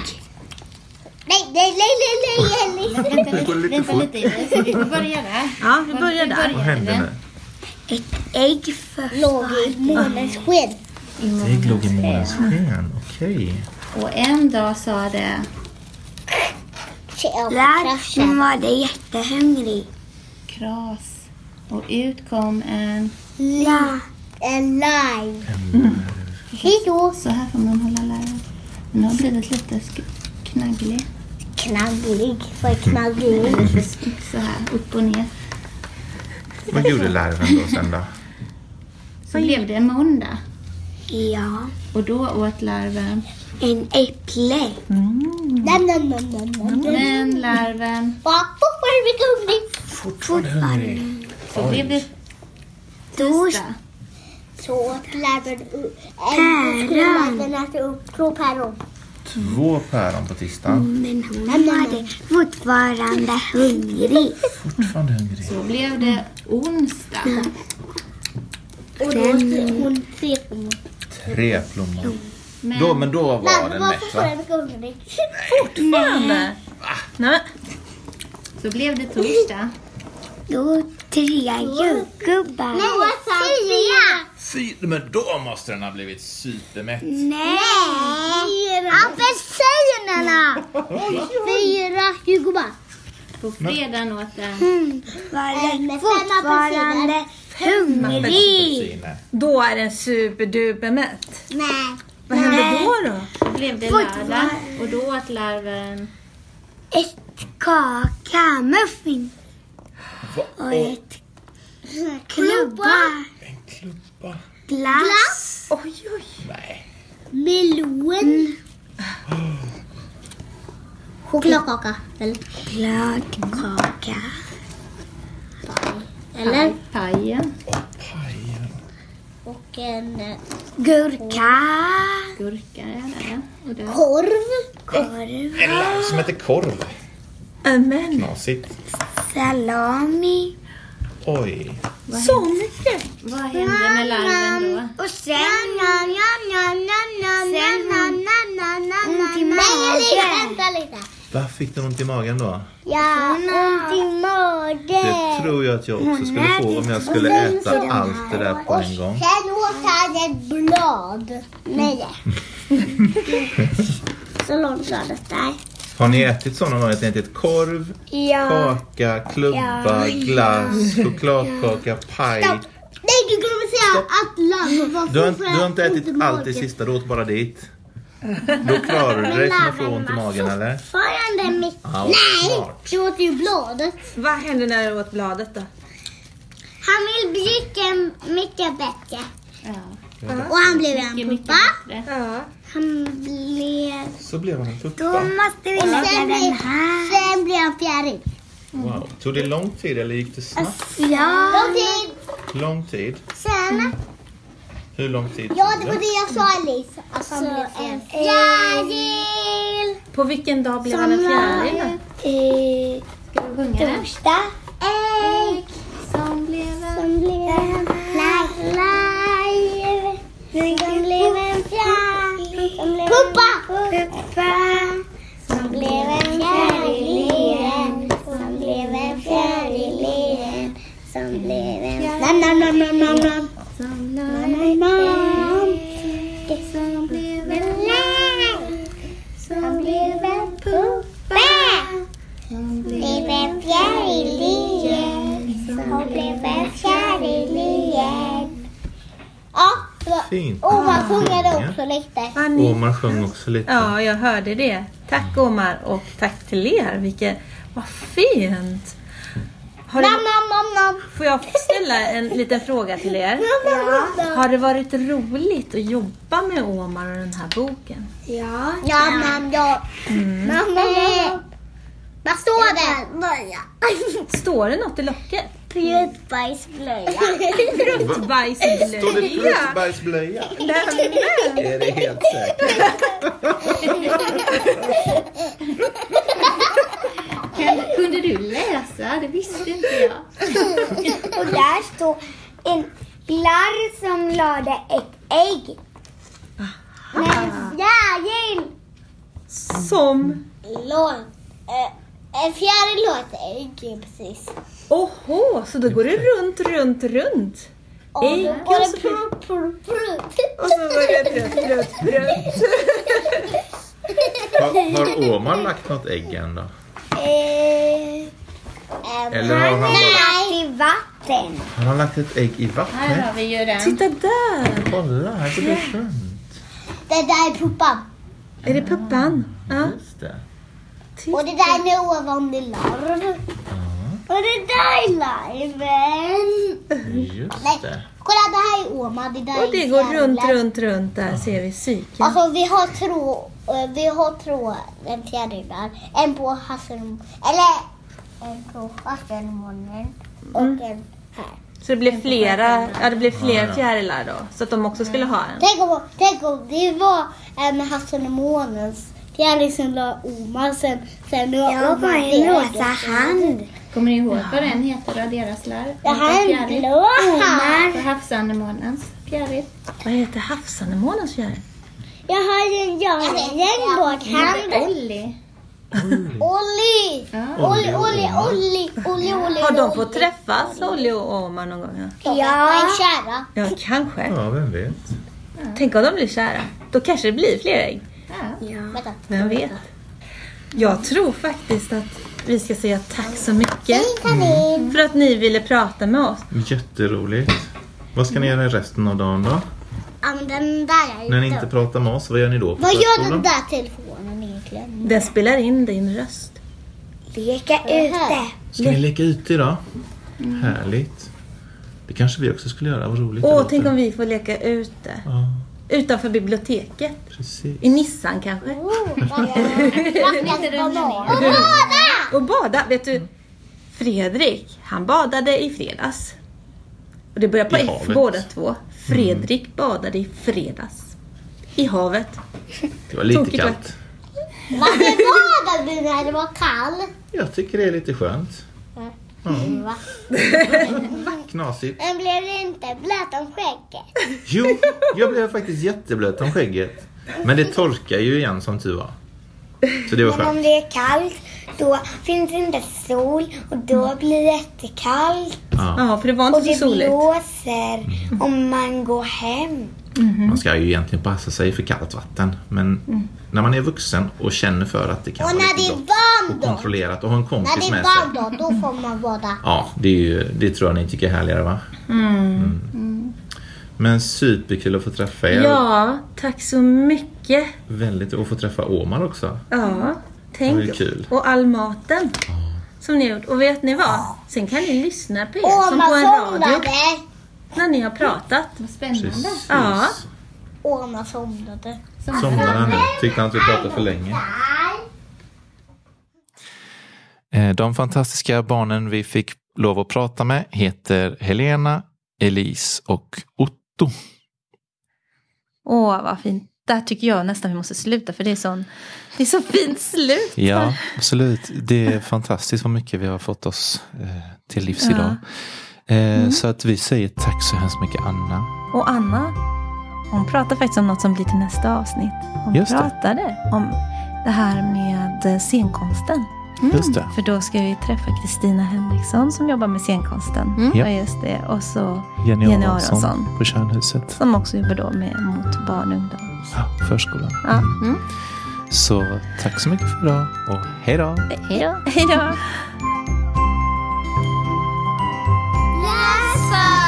Nej, nej, nej, nej, nej, nej. Vänta, Det går lite, vänta fort. lite. Vi får börja där. Ja, vi börjar där. Vad händer nu? Ett ägg för låg i månens sken. Ägg låg i månens sken. Okej. Och en dag sa det... Där var det jättehungrig. Kras. Och ut kom en... La. En lime. Hej då. Så här får man hålla larven. Den har blivit lite knagglig. Knagglig. Vad är knagglig? Så här upp och ner. Vad gjorde larven då sen då? Så blev det en måndag. Ja. Och då åt larven. En äpple. Nam, nam, nam, nam, nam. Men larven... Va? Fortfarande hungrig. Fortfarande hungrig. Så blev det Då tisdag. så åt larven upp. Päron. Skulle larven äta upp två päron. Två päron på tisdagen. Men hon var fortfarande hungrig. Fortfarande hungrig. Så blev det onsdag. Och då åt hon tre plommon. Tre plommon. Men Då, men då var Larven den mätt va? fortfarande mycket hungrig. Fortfarande? Nej, så blev det torsdag. Då tre jordgubbar. Nej, fyra. Fy, men då måste den ha blivit supermätt. Nej! Apelsinerna! Fyra jordgubbar. På fredagen åt den. Hon var fortfarande hungrig. Då är den superdupermätt. Nej. Vad händer då då? Blev det lördag. Och då åt larven. Ett kaka, muffin Va? och ett klubba, En klubba. glass, Oj, oj. Nej. melon, chokladkaka. Eller? Chokladkaka. Eller? Pajen. Pajen. En eh, gurka. Gurka är det. Och det. Korv. Korv. En larv som heter korv. Amen. Knasigt. Salami. Oj. Så mycket. Vad hände med larven då? Och sen... Sen ont i magen. Vänta lite. Vad fick den ont i magen då? Ja, ont i magen. Det tror jag att jag också skulle få om jag skulle äta allt det där på en gång. Ett blad. Nej. Så långt bladet där. Har ni ätit sådana? Att ni ätit korv, Ja. kaka, klubba, Ja. glass, chokladkaka, paj. Stopp. Nej, du glömde säga att larven var Du har, inte- du har inte ätit magen. allt det sista, du åt bara dit. Då klarar du dig från att få ont i magen eller? Fortfarande mycket. Ja, Nej, smart. du åt ju bladet. Vad hände när du åt bladet då? Han vill dricka mycket bättre. Ja. Och han blev Mycket, en mycket puppa. bättre. Ja. Han blev... Så blev han en Då puppa. måste vi lägga den här. Sen blev han fjäril. Wow. Tog det lång tid eller gick det snabbt? Ja. Lång tid. Lång tid. Sen... Hur lång tid Ja, det var det jag sa Alice. Att han blev en fjäril. På vilken dag blev han en fjäril? då? Eh, Ska du sjunga den? Torsdag. Ägg. Som blev en... Som blev en live. Som blev en fjäril. Puppa. Puppa. Som blev en fjäril igen. Som blev en fjäril igen. Som blev en... Nam, nam, nam, nam, nam, nam. Omar sjöng också lite. Ja, jag hörde det. Tack Omar och tack till er. Vilket, vad fint. Har det, får jag ssställa en liten fråga till er? Ja. Har det varit roligt att jobba med Omar och den här boken? Ja. Ja, nam, ja. Nam, nam, nam. Vad står det? Står det något i locket? Pruttbajsblöja. Fruktbajsblöja. Står det pruttbajsblöja? Nämen. Är det helt säkert? Kunde du läsa? Det visste inte jag. Och där står en larv som lade ett ägg. Men fjäril Som? låt... Äh, en fjäril låter ägg precis. Oho, så då går det runt, runt, runt. Ägg och så- prr. Och så var det runt, runt, runt. Har, har Omar lagt något ägg än då? Eh, ehm, Eller har han bara- i vatten. Han har lagt ett ägg i Här vattnet. har vi ju den. Titta där! Kolla, här går det runt. Det där är puppan. Är det puppan? Ja. Just det. Och det där är ovan i larv. Och det där är larven. Just Nej, det. kolla det här är Oma. Det där Och det är går runt, fjärilar. runt, runt. Där ser vi cykeln. Alltså vi har två, eh, vi har två en fjärilar. En på hasselmånen, eller en på hasselmånen och Mm. en här. Så det blev flera, ja det blev fler fjärilar då. Så att de också skulle ha en. Tänk om, tänk om det var en hasselmånens fjäril som la Oma sen, sen la Jag Oma har en fjäril. rosa hand. Kommer ni ihåg vad den heter då, deras larv? Det här är en blå För havsanemonens fjäril. Vad heter havsanemonens fjäril? Jag har en, jag har en regnbågshand. Olli. Olli! Ja. Olli, Olli, Olli, Olli, Olli. Har de fått träffas, Olli och Omar någon gång? Ja, De är kära. ja kanske. Ja, vem vet. Tänk om de blir kära. Då kanske det blir fler ägg. Ja. Vem vet? Jag tror faktiskt att vi ska säga tack så mycket kanin! för att ni ville prata med oss. Jätteroligt. Vad ska ni göra resten av dagen då? Ja men den där är När ni inte- inte pratar med oss, vad gör ni då Vad gör den där telefonen egentligen? Den spelar in din röst. Leka ute. Ska ni leka ute idag? Härligt. Det kanske vi också skulle göra, vad roligt Åh, tänk om vi får leka ute. Ja, Utanför biblioteket. precis. I Nissan kanske. Oh, Vackra bananer. Och bada. Vet du, Fredrik, han badade i fredags. Och det börjar på I F havet. båda två. Fredrik badade i fredags. I havet. Det var lite Tokigt, kallt. Varför badade du när det var kallt? Jag tycker det är lite skönt. Va? Knasigt. Men blev det inte blöt om skägget? Jo, jag blev faktiskt jätteblöt om skägget. Men det torkar ju igen som tur var. Så det var Men om skönt. det är kallt, då finns det inte sol och då blir det jättekallt. Ja. För det var Och inte det så soligt. blåser om man går hem. Man ska ju egentligen passa sig för kallt vatten. Men när man är vuxen och känner för att det kan Och vara när det lite är gott varmt och kontrollerat och ha en När kompis det är med sig. varmt då, då får man bada. Ja, det, är ju, det tror jag ni tycker är härligare va? Mm. Men superkul att få träffa er. Ja, tack så mycket. Väldigt att få träffa Omar också. Ja, Det tänk. Och all maten som ni har gjort. Och vet ni vad? Sen kan ni lyssna på er som Åma på en radio somnade. När ni har pratat. Vad spännande. Precis. Ja. Åma somnade. Somnade han nu? Tyckte han att vi pratade för länge? Eh, De fantastiska barnen vi fick lov att prata med heter Helena, Elise och Otto. Åh, vad fint. Där tycker jag nästan vi måste sluta för det är, sån, det är så fint slut. Ja, absolut. Det är fantastiskt vad mycket vi har fått oss eh, till livs Ja. idag. Eh, Så att vi säger tack så hemskt mycket Anna. Och Anna, hon pratar faktiskt om något som blir till nästa avsnitt. Hon Just det. pratade om det här med eh, scenkonsten. Just det. För då ska vi träffa Kristina Henriksson som jobbar med scenkonsten. Mm. Ja, just det. Och så Jenny, Jenny Aronsson på Kärnhuset. som också jobbar då med mot barn och ungdom. Ja, förskolan. Ja. Så tack så mycket för idag och hej då. Hej då. Hej då! That's fun.